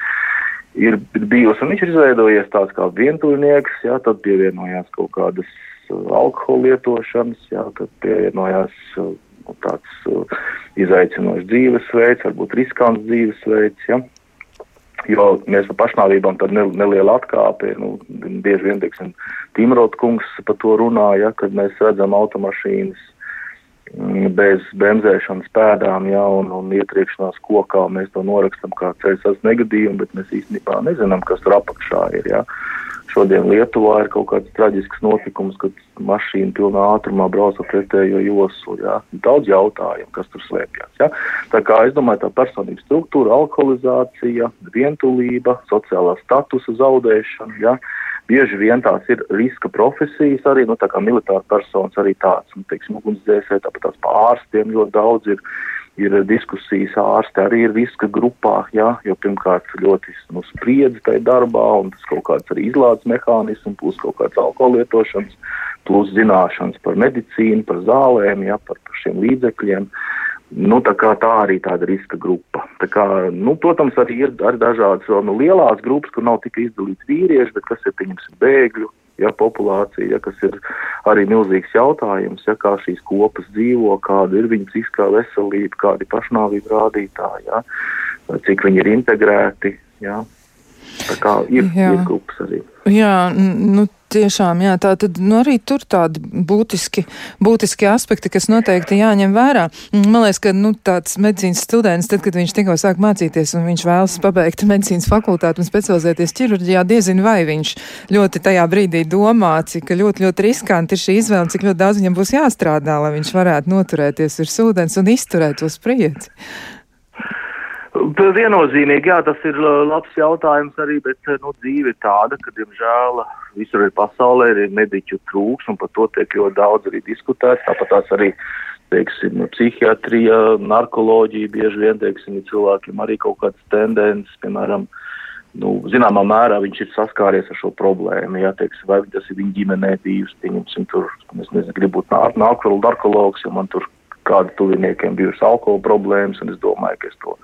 ir bijusi, un viņš ir izveidojies tāds kā vientuļnieks, jā, tad pievienojās kaut kādas alkohola lietošanas, jā, tad pievienojās uh, tāds uh, izaicinošs dzīvesveids, varbūt riskants dzīvesveids, jā. Jo mēs par pašnāvībām tad neliela atkāpe, nu, bieži vien, teiksim, Timrot kungs par to runā, ja, kad mēs redzam automašīnas Mm, bez bremzēšanas pēdām, ja, un, un ietriekšanās kokā mēs to norakstam kā ceļas negadījumu, bet mēs īstenībā nezinām, kas tur apakšā ir. Ja. Šodien Lietuvā ir kaut kāds traģisks notikums, kad mašīna pilnā ātrumā brauca pretējo joslu. Ja. Daudz jautājumu, kas tur slēpjas. Ja. Tā kā es domāju, tā personības struktūra, alkoholizācija, vientulība, sociālā statusa zaudēšana. Ja bieži vien tās ir riska profesijas, arī nu, militāra personas, arī tāds, nu, ugunsdzēsēji, tāpat tās pārstiem ļoti daudz ir. Ir diskusijas ārsti arī ir riska grupā, jā, jo pirmkārt ļoti nu, spriedzi tajā darbā, un tas kaut kāds arī izlādes mehānisms, plus kaut kāds alkohola lietošanas, plus zināšanas par medicīnu, par zālēm, jā, par, par šiem līdzekļiem. Nu, tā, tā arī tāda riska grupa. Tā kā, nu, protams, arī ir arī dažādas nu, lielās grupas, kur nav tikai izdalīti vīrieši, bet kas ir pieņemsim bēgļu ja, populācija, ja, kas ir arī milzīgs jautājums, ja, kā šīs kopas dzīvo, kāda ir viņu psihiskā veselība, kādi pašnāvību rādītāji, ja, cik viņi ir integrēti. Ja. Tā kā ir, ir grupas arī. Jā, nu, Tiešām, jā, tā tad nu, arī tur tādi būtiski, būtiski aspekti, kas noteikti jāņem vērā. Man liekas, ka nu, tāds medicīnas students, tad, kad viņš tikko sāk mācīties un viņš vēlas pabeigt medicīnas fakultāti un specializēties ķirurģijā, diezin vai viņš ļoti tajā brīdī domā, cik ļoti, ļoti riskanti ir šī izvēle, cik ļoti daudz viņam būs jāstrādā, lai viņš varētu noturēties virs ūdens un izturēt to spriedzi. Viennozīmīgi, jā, tas ir labs jautājums arī, bet nu, dzīve ir tāda, ka, diemžēl, visur ir pasaulē ir mediķu trūks, un par to tiek ļoti daudz arī diskutēts. Tāpat tās arī, teiksim, psihiatrija, narkoloģija, bieži vien, teiksim, ir cilvēkiem arī kaut kādas tendences, piemēram, nu, zināmā mērā viņš ir saskāries ar šo problēmu, jā, teiksim, vai tas ir viņa ģimenē bijis, pieņemsim, tur, es nezinu, gribu būt narkologs, jo man tur kādu tuviniekiem bijušas alkohola problēmas, un es domāju, ka es to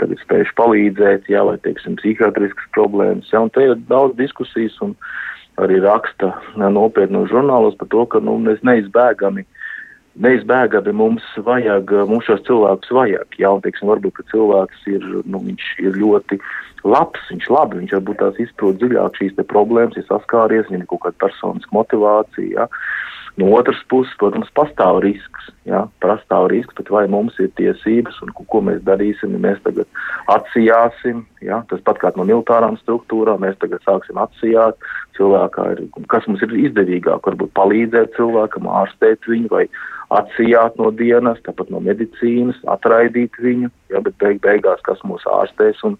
tagad spējuši palīdzēt, jā, vai, teiksim, psihiatriskas problēmas, jā, un te ir daudz diskusijas, un arī raksta nopietnu žurnālos par to, ka, nu, mēs neizbēgami, neizbēgami mums vajag, mums šos cilvēkus vajag, jā, un, teiksim, varbūt, cilvēks ir, nu, ir ļoti labs, viņš labi, viņš varbūt tās izprot dziļāk šīs problēmas, ir saskāries, viņam ir kaut kāda personiska motivācija, jā. No otras puses, protams, pastāv risks. Ja? Pastāv risks, bet vai mums ir tiesības un ko, ko mēs darīsim, ja mēs tagad atsijāsim. Ja? Tas pat kā no militārām struktūrām, mēs tagad sāksim atsijāt cilvēkā, ir, kas mums ir izdevīgāk, varbūt palīdzēt cilvēkam, ārstēt viņu vai atsijāt no dienas, tāpat no medicīnas, atraidīt viņu, ja? bet beig, beigās kas mūs ārstēs un,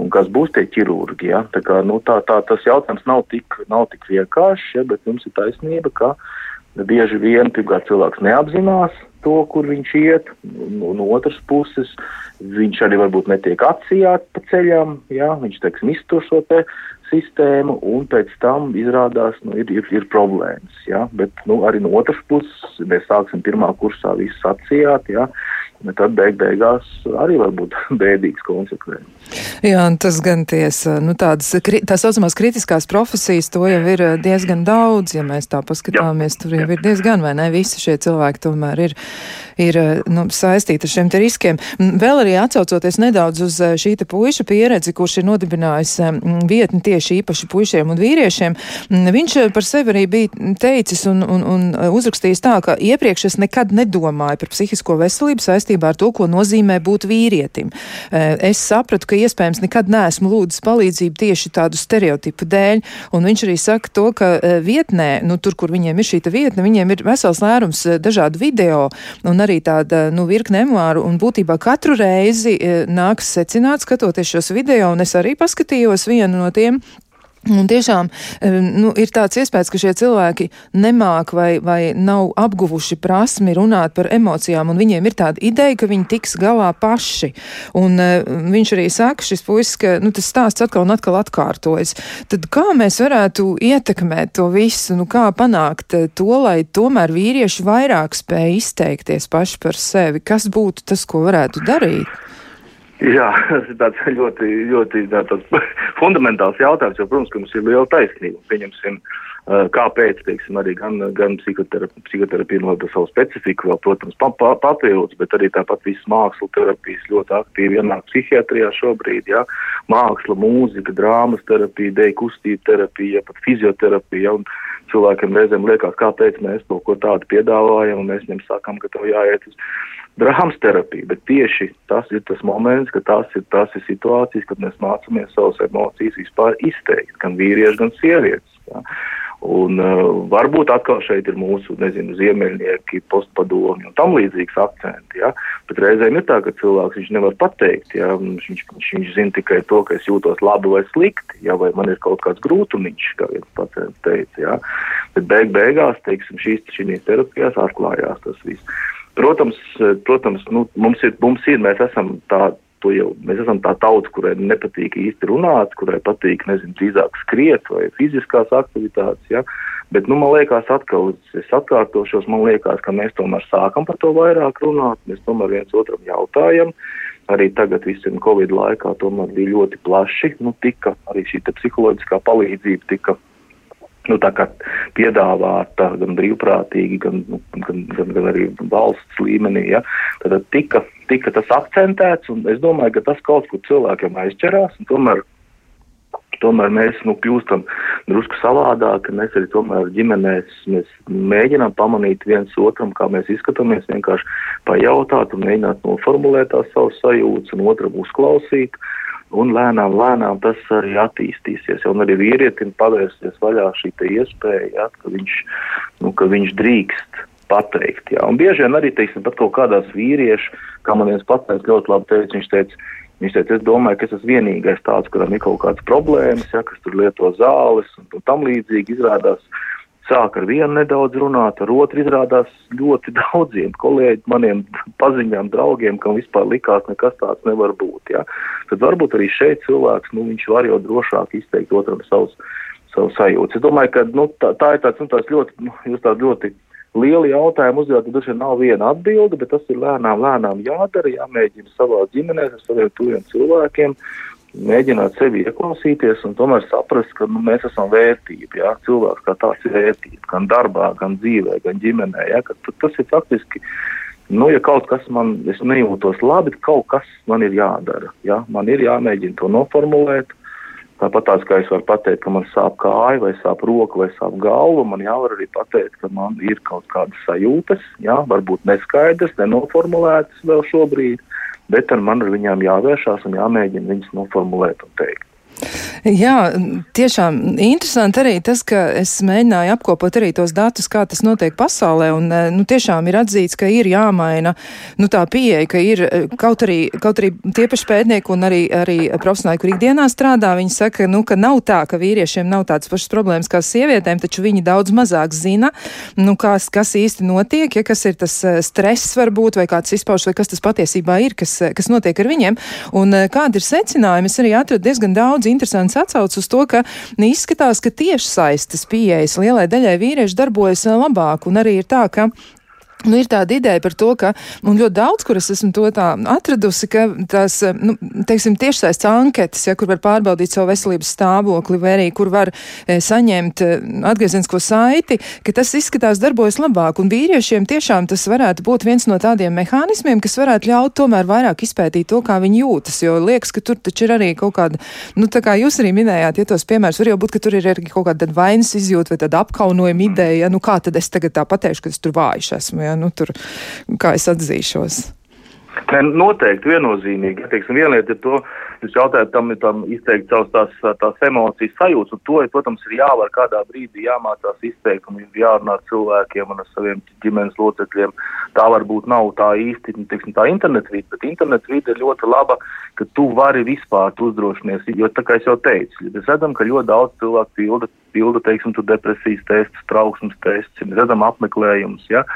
un kas būs tie ķirurgi. Ja? Tā, kā, nu, tā, tā tas jautājums nav tik, nav tik vienkāršs, ja? bet jums ir taisnība, ka bieži vien pirmkārt cilvēks neapzinās to, kur viņš iet, un no otras puses viņš arī varbūt netiek atsijāts pa ceļam, jā, viņš, teiksim, iztur šo te sistēmu, un pēc tam izrādās, nu, ir, ir, ir problēmas, jā, bet, nu, arī no otras puses mēs sāksim pirmā kursā visus atsijāt, jā, bet tad beig beigās arī var būt [LAUGHS] bēdīgs konsekvences. Jā, tas gan ties, nu, tādas, tā saucamās kritiskās profesijas, to jau ir diezgan daudz, ja mēs tā paskatāmies, Jā. tur jau Jā. ir diezgan, vai ne, visi šie cilvēki tomēr ir, ir nu, saistīti ar šiem te riskiem. Vēl arī atsaucoties nedaudz uz šī te puiša pieredzi, kurš ir nodibinājis vietni tieši īpaši puišiem un vīriešiem, viņš par sevi arī bija teicis un, un, un uzrakstījis tā, ka iepriekš es nekad nedomāju par psihisko veselību saistībā ar to, ko nozīmē būt vīrietim. Es sapratu, ka iespējams nekad neesmu lūdzis palīdzību tieši tādu stereotipu dēļ, un viņš arī saka to, ka eh, vietnē, nu tur, kur viņiem ir šī vietne, viņiem ir vesels lērums eh, dažādu video un arī tāda, nu, virkne emuāru, un būtībā katru reizi nāks secināt, skatoties šos video, un es arī paskatījos vienu no tiem, Un tiešām nu, ir tāds iespējas, ka šie cilvēki nemāk vai, vai nav apguvuši prasmi runāt par emocijām, un viņiem ir tāda ideja, ka viņi tiks galā paši. Un uh, viņš arī saka, šis puisis, ka nu, tas stāsts atkal un atkal atkārtojas. Tad kā mēs varētu ietekmēt to visu, nu, kā panākt uh, to, lai tomēr vīrieši vairāk spēj izteikties paši par sevi? Kas būtu tas, ko varētu darīt? Jā, [LAUGHS] tas ir tāds ļoti, ļoti tāds [LAUGHS] fundamentāls jautājums, jo, protams, ka mums ir liela taisnība. Pieņemsim, kāpēc, teiksim, arī gan, gan psihoterapija, psihoterapija no savu specifiku vēl, protams, pa, pa, papildus, bet arī tāpat visas māksla terapijas ļoti aktīvi ienāk psihiatrijā šobrīd, jā, māksla, mūzika, drāmas terapija, deju kustība terapija, pat fizioterapija, ja, un cilvēkiem reizēm liekas, kāpēc mēs to ko tādu piedāvājam, un mēs viņiem sakam, ka tev jāiet uz drāmas terapiju, bet tieši tas ir tas moments, ka tas ir, tas ir situācijas, kad mēs mācāmies savas emocijas vispār izteikt, gan vīrieši, gan sievietes. Ja. Un uh, varbūt atkal šeit ir mūsu, nezinu, ziemeļnieki, postpadomi un tam līdzīgs akcenti, ja? bet reizēm ir tā, ka cilvēks nevar pateikt, ja? viņš, viņš, viņš zina tikai to, ka es jūtos labi vai slikti, ja? vai man ir kaut kāds grūtumiņš, kā viens pacients teica, ja? bet beig beigās, teiksim, šīs, šīs terapijās atklājās tas viss. Protams, protams nu, mums, ir, mums ir, mēs esam tā, to jau, mēs esam tā tauta, kurai nepatīk īsti runāt, kurai patīk, nezinu, drīzāk skriet vai fiziskās aktivitātes, ja, bet, nu, man liekas, atkal, es atkārtošos, man liekas, ka mēs tomēr sākam par to vairāk runāt, mēs tomēr viens otram jautājam, arī tagad visiem Covid laikā tomēr bija ļoti plaši, nu, tika arī šī psiholoģiskā palīdzība tika nu, piedāvāta gan brīvprātīgi, gan, nu, gan, gan, gan arī valsts līmenī. Ja? Tad tika, tika tas akcentēts, un es domāju, ka tas kaut kur cilvēkiem aizķerās. Tomēr, tomēr mēs nu, kļūstam drusku savādāk, mēs arī tomēr ģimenēs mēģinām pamanīt viens otram, kā mēs izskatāmies, vienkārši pajautāt un mēģināt noformulēt tās savas sajūtas un otram uzklausīt. Uh, un lēnām, lēnām tas arī attīstīsies. Un arī vīrietim pavērsies vaļā šī iespēja, ja, ka, viņš, nu, ka viņš drīkst pateikt. Ja. Un bieži vien arī, teiksim, pat kaut kādās vīriešu, kā man viens pacients ļoti labi teica, viņš teica, viņš teica, es domāju, ka es esmu vienīgais tāds, kuram ir kaut kādas problēmas, ja, kas tur lieto zāles un, un tam līdzīgi izrādās sāk ar vienu nedaudz runāt, ar otru izrādās ļoti [LAUGHS] daudziem kolēģiem, maniem paziņām, draugiem, kam vispār likās nekas tāds nevar būt. Ja? Tad varbūt arī šeit cilvēks, nu, viņš var jau drošāk izteikt otram savus, savu sajūtu. Es domāju, ka nu, tā, tā ir tāds, nu, tāds ļoti, nu, jūs tādu ļoti lielu jautājumu uzdevāt, tad vien nav viena atbilde, bet tas ir lēnām, lēnām jādara, jāmēģina savā ģimenē ar saviem tuviem cilvēkiem mēģināt sevi ieklausīties un tomēr saprast, ka nu, mēs esam vērtība. Jā, cilvēks kā tāds ir vērtība gan darbā, gan dzīvē, gan ģimenē. Jā, tas ir faktiski, nu, ja kaut kas man, nejūtos labi, tad kaut kas man ir jādara. Jā, man ir jāmēģina to noformulēt. Tāpat tās, kā es varu pateikt, ka man sāp kāja, vai sāp roka, vai sāp galva, man jāvar arī pateikt, ka man ir kaut kādas sajūtas, jā, varbūt neskaidras, nenoformulētas vēl šobrīd bet ar man ar viņām jāvēršās un jāmēģina viņas noformulēt un teikt. Jā, tiešām interesanti arī tas, ka es mēģināju apkopot arī tos datus, kā tas notiek pasaulē, un eh, nu, tiešām ir atzīts, ka ir jāmaina nu, tā pieeja, ka ir eh, kaut arī, kaut arī tie paši pētnieki un arī, arī profesionāli, kur ikdienā strādā, viņi saka, nu, ka nav tā, ka vīriešiem nav tādas pašas problēmas kā sievietēm, taču viņi daudz mazāk zina, nu, kas, kas īsti notiek, ja kas ir tas eh, stress varbūt, vai kāds izpaužas, vai kas tas patiesībā ir, kas, kas notiek ar viņiem, un kādi ir secinājumi, es arī atradu diezgan daudz interesants atsauc uz to, ka izskatās, ka tiešsaistes pieejas lielai daļai vīriešu darbojas labāk, un arī ir tā, ka Nu, ir tāda ideja par to, ka, un ļoti daudz, kur es esmu to tā atradusi, ka tās, nu, teiksim, tiešsaistes anketas, ja, kur var pārbaudīt savu veselības stāvokli, vai arī kur var e, saņemt e, atgriezienisko saiti, ka tas izskatās darbojas labāk, un vīriešiem tiešām tas varētu būt viens no tādiem mehānismiem, kas varētu ļaut tomēr vairāk izpētīt to, kā viņi jūtas, jo liekas, ka tur taču ir arī kaut kāda, nu, tā kā jūs arī minējāt, ja tos piemērus, var jau būt, ka tur ir arī kaut kāda vainas izjūta vai tāda apkaunojuma ideja, ja, nu, kā tad es tagad tā pateikšu, ka es tur vājš esmu, ja, nu, tur, kā es atzīšos. Ne, noteikti viennozīmīgi. Teiksim, viena lieta ir to, jūs jautājat tam, tam izteikt savas tās, tās emocijas sajūtas, un to, protams, ir jāvar kādā brīdī jāmācās izteikt un jārunā ar cilvēkiem un ar saviem ģimenes locekļiem. Tā varbūt nav tā īsti, nu, teiksim, tā internet vide, bet internet vide ir ļoti laba, ka tu vari vispār uzdrošinies, jo tā kā es jau teicu, mēs redzam, ka ļoti daudz cilvēku pilda, pilda, teiksim, tu depresijas testus, trauksmes testus, mēs redzam apmeklējumus, ja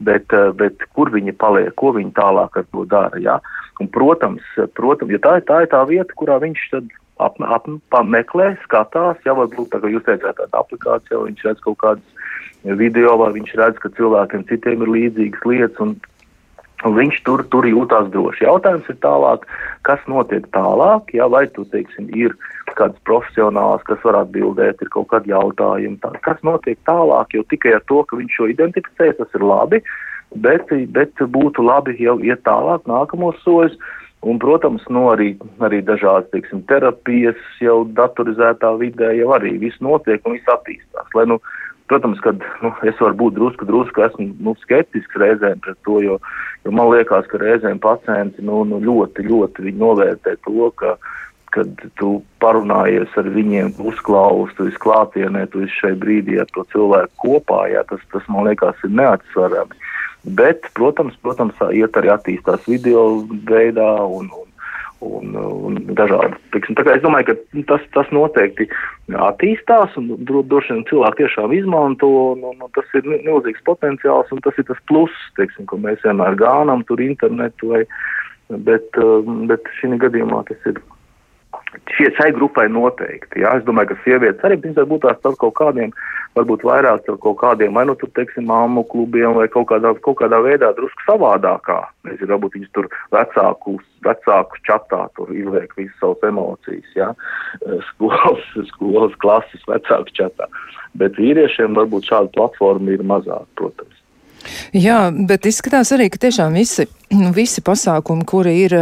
bet, eh, bet kur viņi paliek, ko viņi tālāk ar to dara. Ja? Un, protams, protams ja tā, tā ir tā vieta, kurā viņš tad ap, ap, meklē, skatās, ja varbūt tā kā jūs teicāt, tāda aplikācija, viņš redz kaut kādas video, vai viņš redz, ka cilvēkiem citiem ir līdzīgas lietas. Un viņš tur, tur jūtās droši. Jautājums ir tālāk, kas notiek tālāk, ja, vai tu, teiksim, ir kāds profesionāls, kas var atbildēt, ir kaut kādi jautājumi, tā, kas notiek tālāk, jo tikai ar to, ka viņš šo identificē, tas ir labi, bet, bet būtu labi jau iet tālāk, nākamos soļus. Un, protams, no nu, arī, arī dažādas teiksim, terapijas jau datorizētā vidē jau arī viss notiek un viss attīstās. Lai, nu, Protams, ka nu, es varu būt drusku, drusku esmu nu, skeptisks reizēm pret to, jo, jo man liekas, ka reizēm pacienti nu, nu, ļoti, ļoti novērtē to, ka, kad tu parunājies ar viņiem, uzklausi, tu esi klātienē, tu esi šai brīdī ar to cilvēku kopā, jā, tas, tas man liekas ir neatsvarami. Bet, protams, protams, iet arī attīstās video veidā un, un un, un dažādi. Teiksim, es domāju, ka nu, tas, tas noteikti attīstās, un droši vien cilvēki tiešām izmanto, un, un, un tas ir milzīgs potenciāls, un tas ir tas pluss, teiksim, ko mēs vienmēr gānam tur internetu, vai, bet, um, bet šī gadījumā tas ir. Šie, šai grupai noteikti. Jā. Es domāju, ka sievietes arī būtu tās par kaut kādiem varbūt vairāk ar kaut kādiem, vai nu tur, teiksim, māmu klubiem vai kaut kādā, kaut kādā veidā drusku savādākā. Nezinu, varbūt viņas tur vecāku, vecāku čatā tur izliek visas savas emocijas, jā, skolas, skolas klases vecāku čatā. Bet vīriešiem varbūt šāda platforma ir mazāk, protams. Jā, bet izskatās arī, ka tiešām visi, visi pasākumi, kuri ir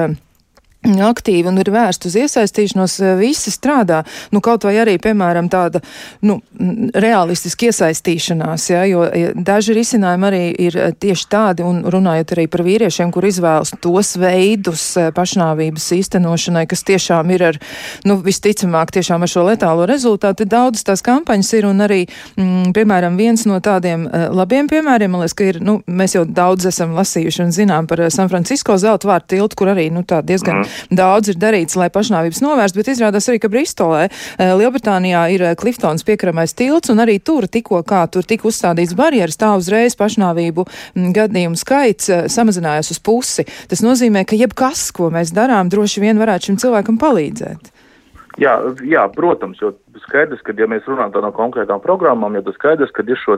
aktīvi un ir vērsti uz iesaistīšanos, eh, visi strādā. Nu, kaut vai arī, piemēram, tāda nu, realistiska iesaistīšanās, ja, jo daži risinājumi arī ir eh, tieši tādi, un runājot arī par vīriešiem, kur izvēlas tos veidus eh, pašnāvības īstenošanai, kas tiešām ir ar, nu, visticamāk, tiešām ar šo letālo rezultātu. Daudz tās kampaņas ir, un arī, mm, piemēram, viens no tādiem labiem piemēriem, man liekas, ka ir, nu, mēs jau daudz esam lasījuši un zinām par San Francisco zelta vārtu tiltu, kur arī, nu, tā diezgan. Mm daudz ir darīts, lai pašnāvības novērst, bet izrādās arī, ka Bristolē, eh, Lielbritānijā ir eh, Kliftons piekramais tilts, un arī tur tikko kā tur tika uzstādīts barjeras, tā uzreiz pašnāvību mm, gadījumu skaits eh, samazinājās uz pusi. Tas nozīmē, ka jebkas, ko mēs darām, droši vien varētu šim cilvēkam palīdzēt. Jā, jā, protams, jo skaidrs, ka, ja mēs runājam no konkrētām programmām, tas skaidrs, ka ir šo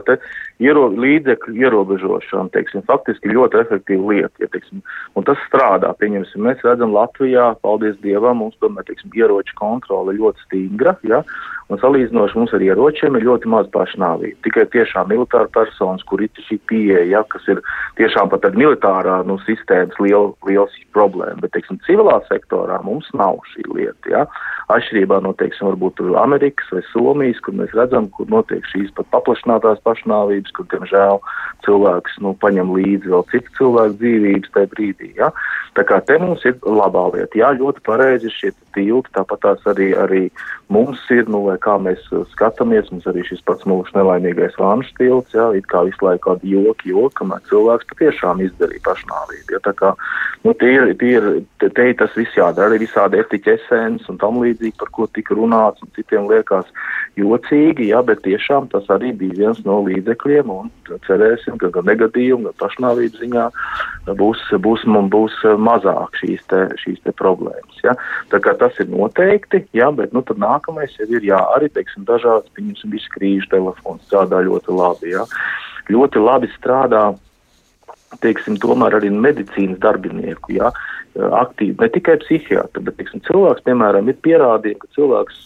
iero, līdzekļu ierobežošana, teiksim, faktiski ļoti efektīva lieta, ja, teiksim, un tas strādā. Pieņemsim, mēs redzam Latvijā, paldies Dievam, mums tomēr, teiksim, ieroču kontrole ļoti stingra, ja, un salīdzinoši mums ar ieročiem ir ļoti maz pašnāvību. Tikai tiešām militāra personas, kur ir šī pieeja, ja, kas ir tiešām pat ar militārā, nu, sistēmas liela, liels problēma, bet, teiksim, civilā sektorā mums nav šī lieta, ja, atšķirībā no, teiksim, varbūt Amerikas vai Somijas, kur mēs redzam, kur notiek šīs pat paplašinātās pašnāvības, kur, diemžēl, cilvēks nu, paņem līdzi vēl citu cilvēku dzīvības tajā brīdī. Ja? Tā kā te mums ir labā lieta. Jā, ļoti pareizi šie tilti, tāpat tās arī, arī mums ir, nu, vai kā mēs uh, skatāmies, mums arī šis pats mūsu nelaimīgais vānu stils, jā, it kā visu laiku kādi joki, joki, kamēr cilvēks patiešām izdarīja pašnāvību. Ja? Tā kā, nu, tie ir, tie ir, te, te tas viss jādara, arī visādi etiķa esens un tam līdzīgi, par ko tika runāts un citiem liekas jocīgi, jā, bet tiešām tas arī bija viens no līdzekļiem un cerēsim, ka gan negadījumu, gan pašnāvības ziņā būs, būs, būs mazāk šīs te, šīs te problēmas. Ja? Tā kā tas ir noteikti, jā, bet nu, tad nākamais jau ir jā, arī, teiksim, dažādas, pieņemsim, visu krīžu telefons strādā ļoti labi. Jā. Ļoti labi strādā teiksim, tomēr arī medicīnas darbinieku, ja, aktīvi, ne tikai psihiatri, bet, teiksim, cilvēks, piemēram, ir pierādījumi, ka cilvēks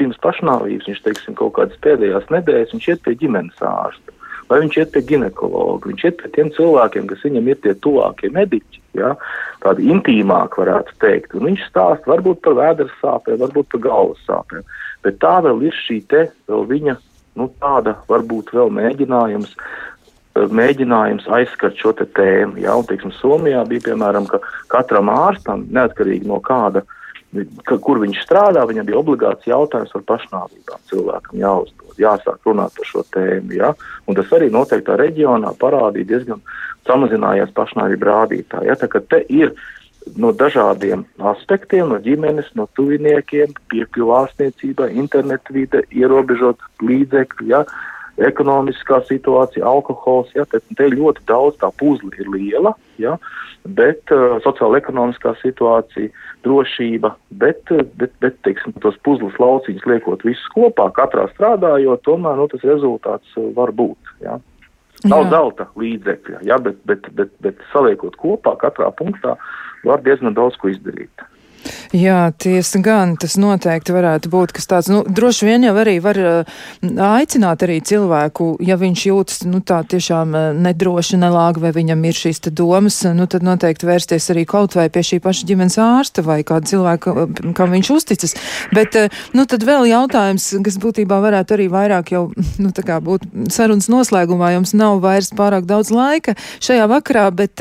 pirms pašnāvības, viņš, teiksim, kaut kādas pēdējās nedēļas, viņš iet pie ģimenes ārsta, vai viņš iet pie ginekologa, viņš iet pie tiem cilvēkiem, kas viņam ir tie tuvākie mediķi, ja, tādi intīmāk varētu teikt, un viņš stāst varbūt par vēders sāpēm, varbūt par galvas sāpēm, bet tā vēl ir šī te vēl viņa, nu, tāda varbūt vēl mēģinājums mēģinājums aizskart šo te tēmu. Ja? Un, teiksim, Somijā bija piemēram, ka katram ārstam, neatkarīgi no kāda, ka, kur viņš strādā, viņam bija obligāts jautājums par pašnāvībām. Cilvēkam jāuzdod, jāsāk runāt par šo tēmu. Ja? Un tas arī noteiktā reģionā parādīja diezgan samazinājās pašnāvību rādītāji. Ja? Tā kā te ir no dažādiem aspektiem, no ģimenes, no tuviniekiem, piekļuva ārstniecībai, internetu vide, ierobežot līdzekļu. Ja? Ekonomiskā situācija, alkohols, ja, te, te ļoti daudz tā puzle ir liela, ja, bet uh, sociāla ekonomiskā situācija, drošība, bet, uh, bet, bet teiksim, tos puzles lauciņus liekot visus kopā, katrā strādājot, tomēr nu, tas rezultāts uh, var būt. Ja. Nav Jā. zelta līdzekļa, ja, bet, bet, bet, bet saliekot kopā katrā punktā var diezgan daudz ko izdarīt. Jā, tiesa gan, tas noteikti varētu būt kas tāds, nu, droši vien jau arī var aicināt arī cilvēku, ja viņš jūtas, nu, tā tiešām nedroši, nelāgi, vai viņam ir šīs te domas, nu, tad noteikti vērsties arī kaut vai pie šī paša ģimenes ārsta vai kāda cilvēka, kam viņš uzticas. Bet, nu, tad vēl jautājums, kas būtībā varētu arī vairāk jau, nu, tā kā būt sarunas noslēgumā, jums nav vairs pārāk daudz laika šajā vakarā, bet,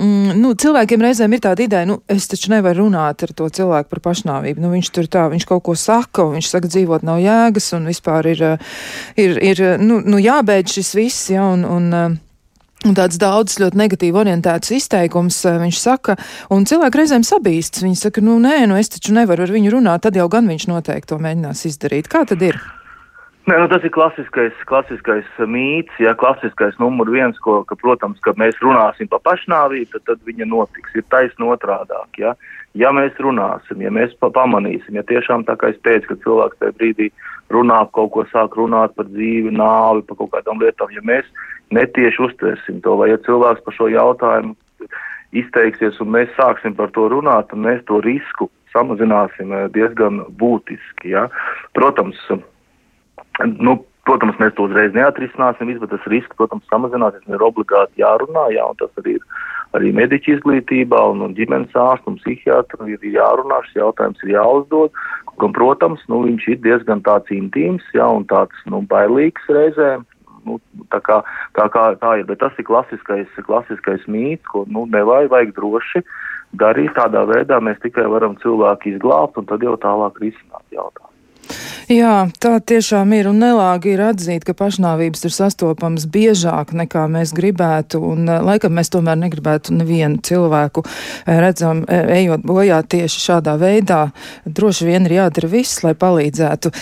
mm, nu, cilvēkiem reizēm ir tāda ideja, nu, es taču nevaru runāt ar to cilvēku par pašnāvību. Nu, viņš tur tā, viņš kaut ko saka, un viņš saka, dzīvot nav jēgas, un vispār ir, eh, ir, ir nu, nu, jābeidz šis viss, ja, un, un eh, Un tāds daudz ļoti negatīvi orientēts izteikums, eh, viņš saka, un cilvēki reizēm sabīsts. Viņi saka, nu nē, nu es taču nevaru ar viņu runāt, tad jau gan viņš noteikti to mēģinās izdarīt. Kā tad ir? Nē, nu tas ir klasiskais, klasiskais mīts, ja klasiskais numur viens, ko, ka, protams, ka mēs runāsim par pašnāvību, tad, tad viņa notiks. Ir taisn otrādāk, ja. Ja mēs runāsim, ja mēs pa pamanīsim, ja tiešām tā kā es teicu, ka cilvēks tajā brīdī runā kaut ko sāk runāt par dzīvi, nāvi, par kaut kādām lietām, ja mēs netieši uztversim to, vai ja cilvēks par šo jautājumu izteiksies un mēs sāksim par to runāt, tad mēs to risku samazināsim eh, diezgan būtiski. Ja? Protams, nu, Protams, mēs to uzreiz neatrisināsim, bet tas risks, protams, samazināsies un ir obligāti jārunā, jā, un tas arī ir arī mediķu izglītībā un, un ģimenes ārstu un psihiatru ir jārunā, šis jautājums ir jāuzdod, un, protams, nu, viņš ir diezgan tāds intīms, jā, un tāds, nu, bailīgs reizēm, nu, tā kā, tā kā tā ir, bet tas ir klasiskais, klasiskais mīts, ko, nu, nevajag, vajag droši darīt. Tādā veidā, mēs tikai varam cilvēku izglābt un tad jau tālāk risināt jautājumu. Jā, tā tiešām ir un nelāgi ir atzīt, ka pašnāvības ir sastopamas biežāk nekā mēs gribētu, un eh, laikam mēs tomēr negribētu nevienu cilvēku eh, redzam, e, ejot bojā tieši šādā veidā. Droši vien ir jādara viss, lai palīdzētu.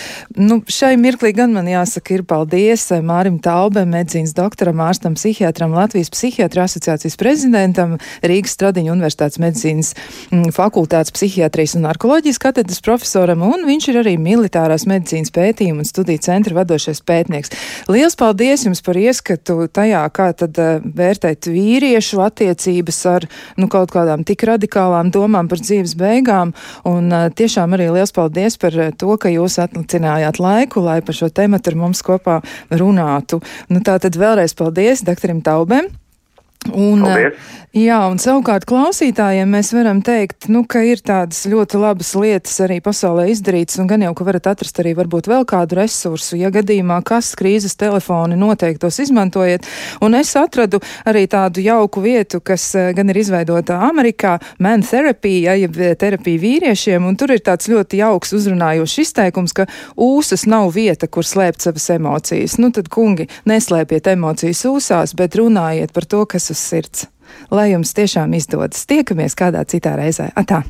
Nu, šai mirklī gan man jāsaka ir paldies eh, Mārim Taubem, medicīnas doktoram, ārstam, psihiatram, Latvijas psihiatra asociācijas prezidentam, Rīgas Stradiņu universitātes medicīnas mm, fakultātes psihiatrijas un narkoloģijas katedras profesoram, un viņš ir arī militārās medicīnas medicīnas pētījumu un studiju centra vadošais pētnieks. Lielas paldies jums par ieskatu tajā, kā tad uh, vērtēt vīriešu attiecības ar nu, kaut kādām tik radikālām domām par dzīves beigām. Un uh, tiešām arī liels paldies par to, ka jūs atlicinājāt laiku, lai par šo tematu ar mums kopā runātu. Nu, tā tad vēlreiz paldies doktoram Taubem. Un, Paldies. Jā, un savukārt klausītājiem mēs varam teikt, nu, ka ir tādas ļoti labas lietas arī pasaulē izdarītas, un gan jau, ka varat atrast arī varbūt vēl kādu resursu, ja gadījumā kas krīzes telefoni noteikti tos izmantojiet. Un es atradu arī tādu jauku vietu, kas eh, gan ir izveidota Amerikā, Man Therapy, ja, jeb eh, terapija vīriešiem, un tur ir tāds ļoti jauks uzrunājošs izteikums, ka ūsas nav vieta, kur slēpt savas emocijas. Nu, tad, kungi, neslēpiet emocijas ūsās, bet runājiet par to, kas uz sirds lai jums tiešām izdodas. Tiekamies kādā citā reizē. Atā!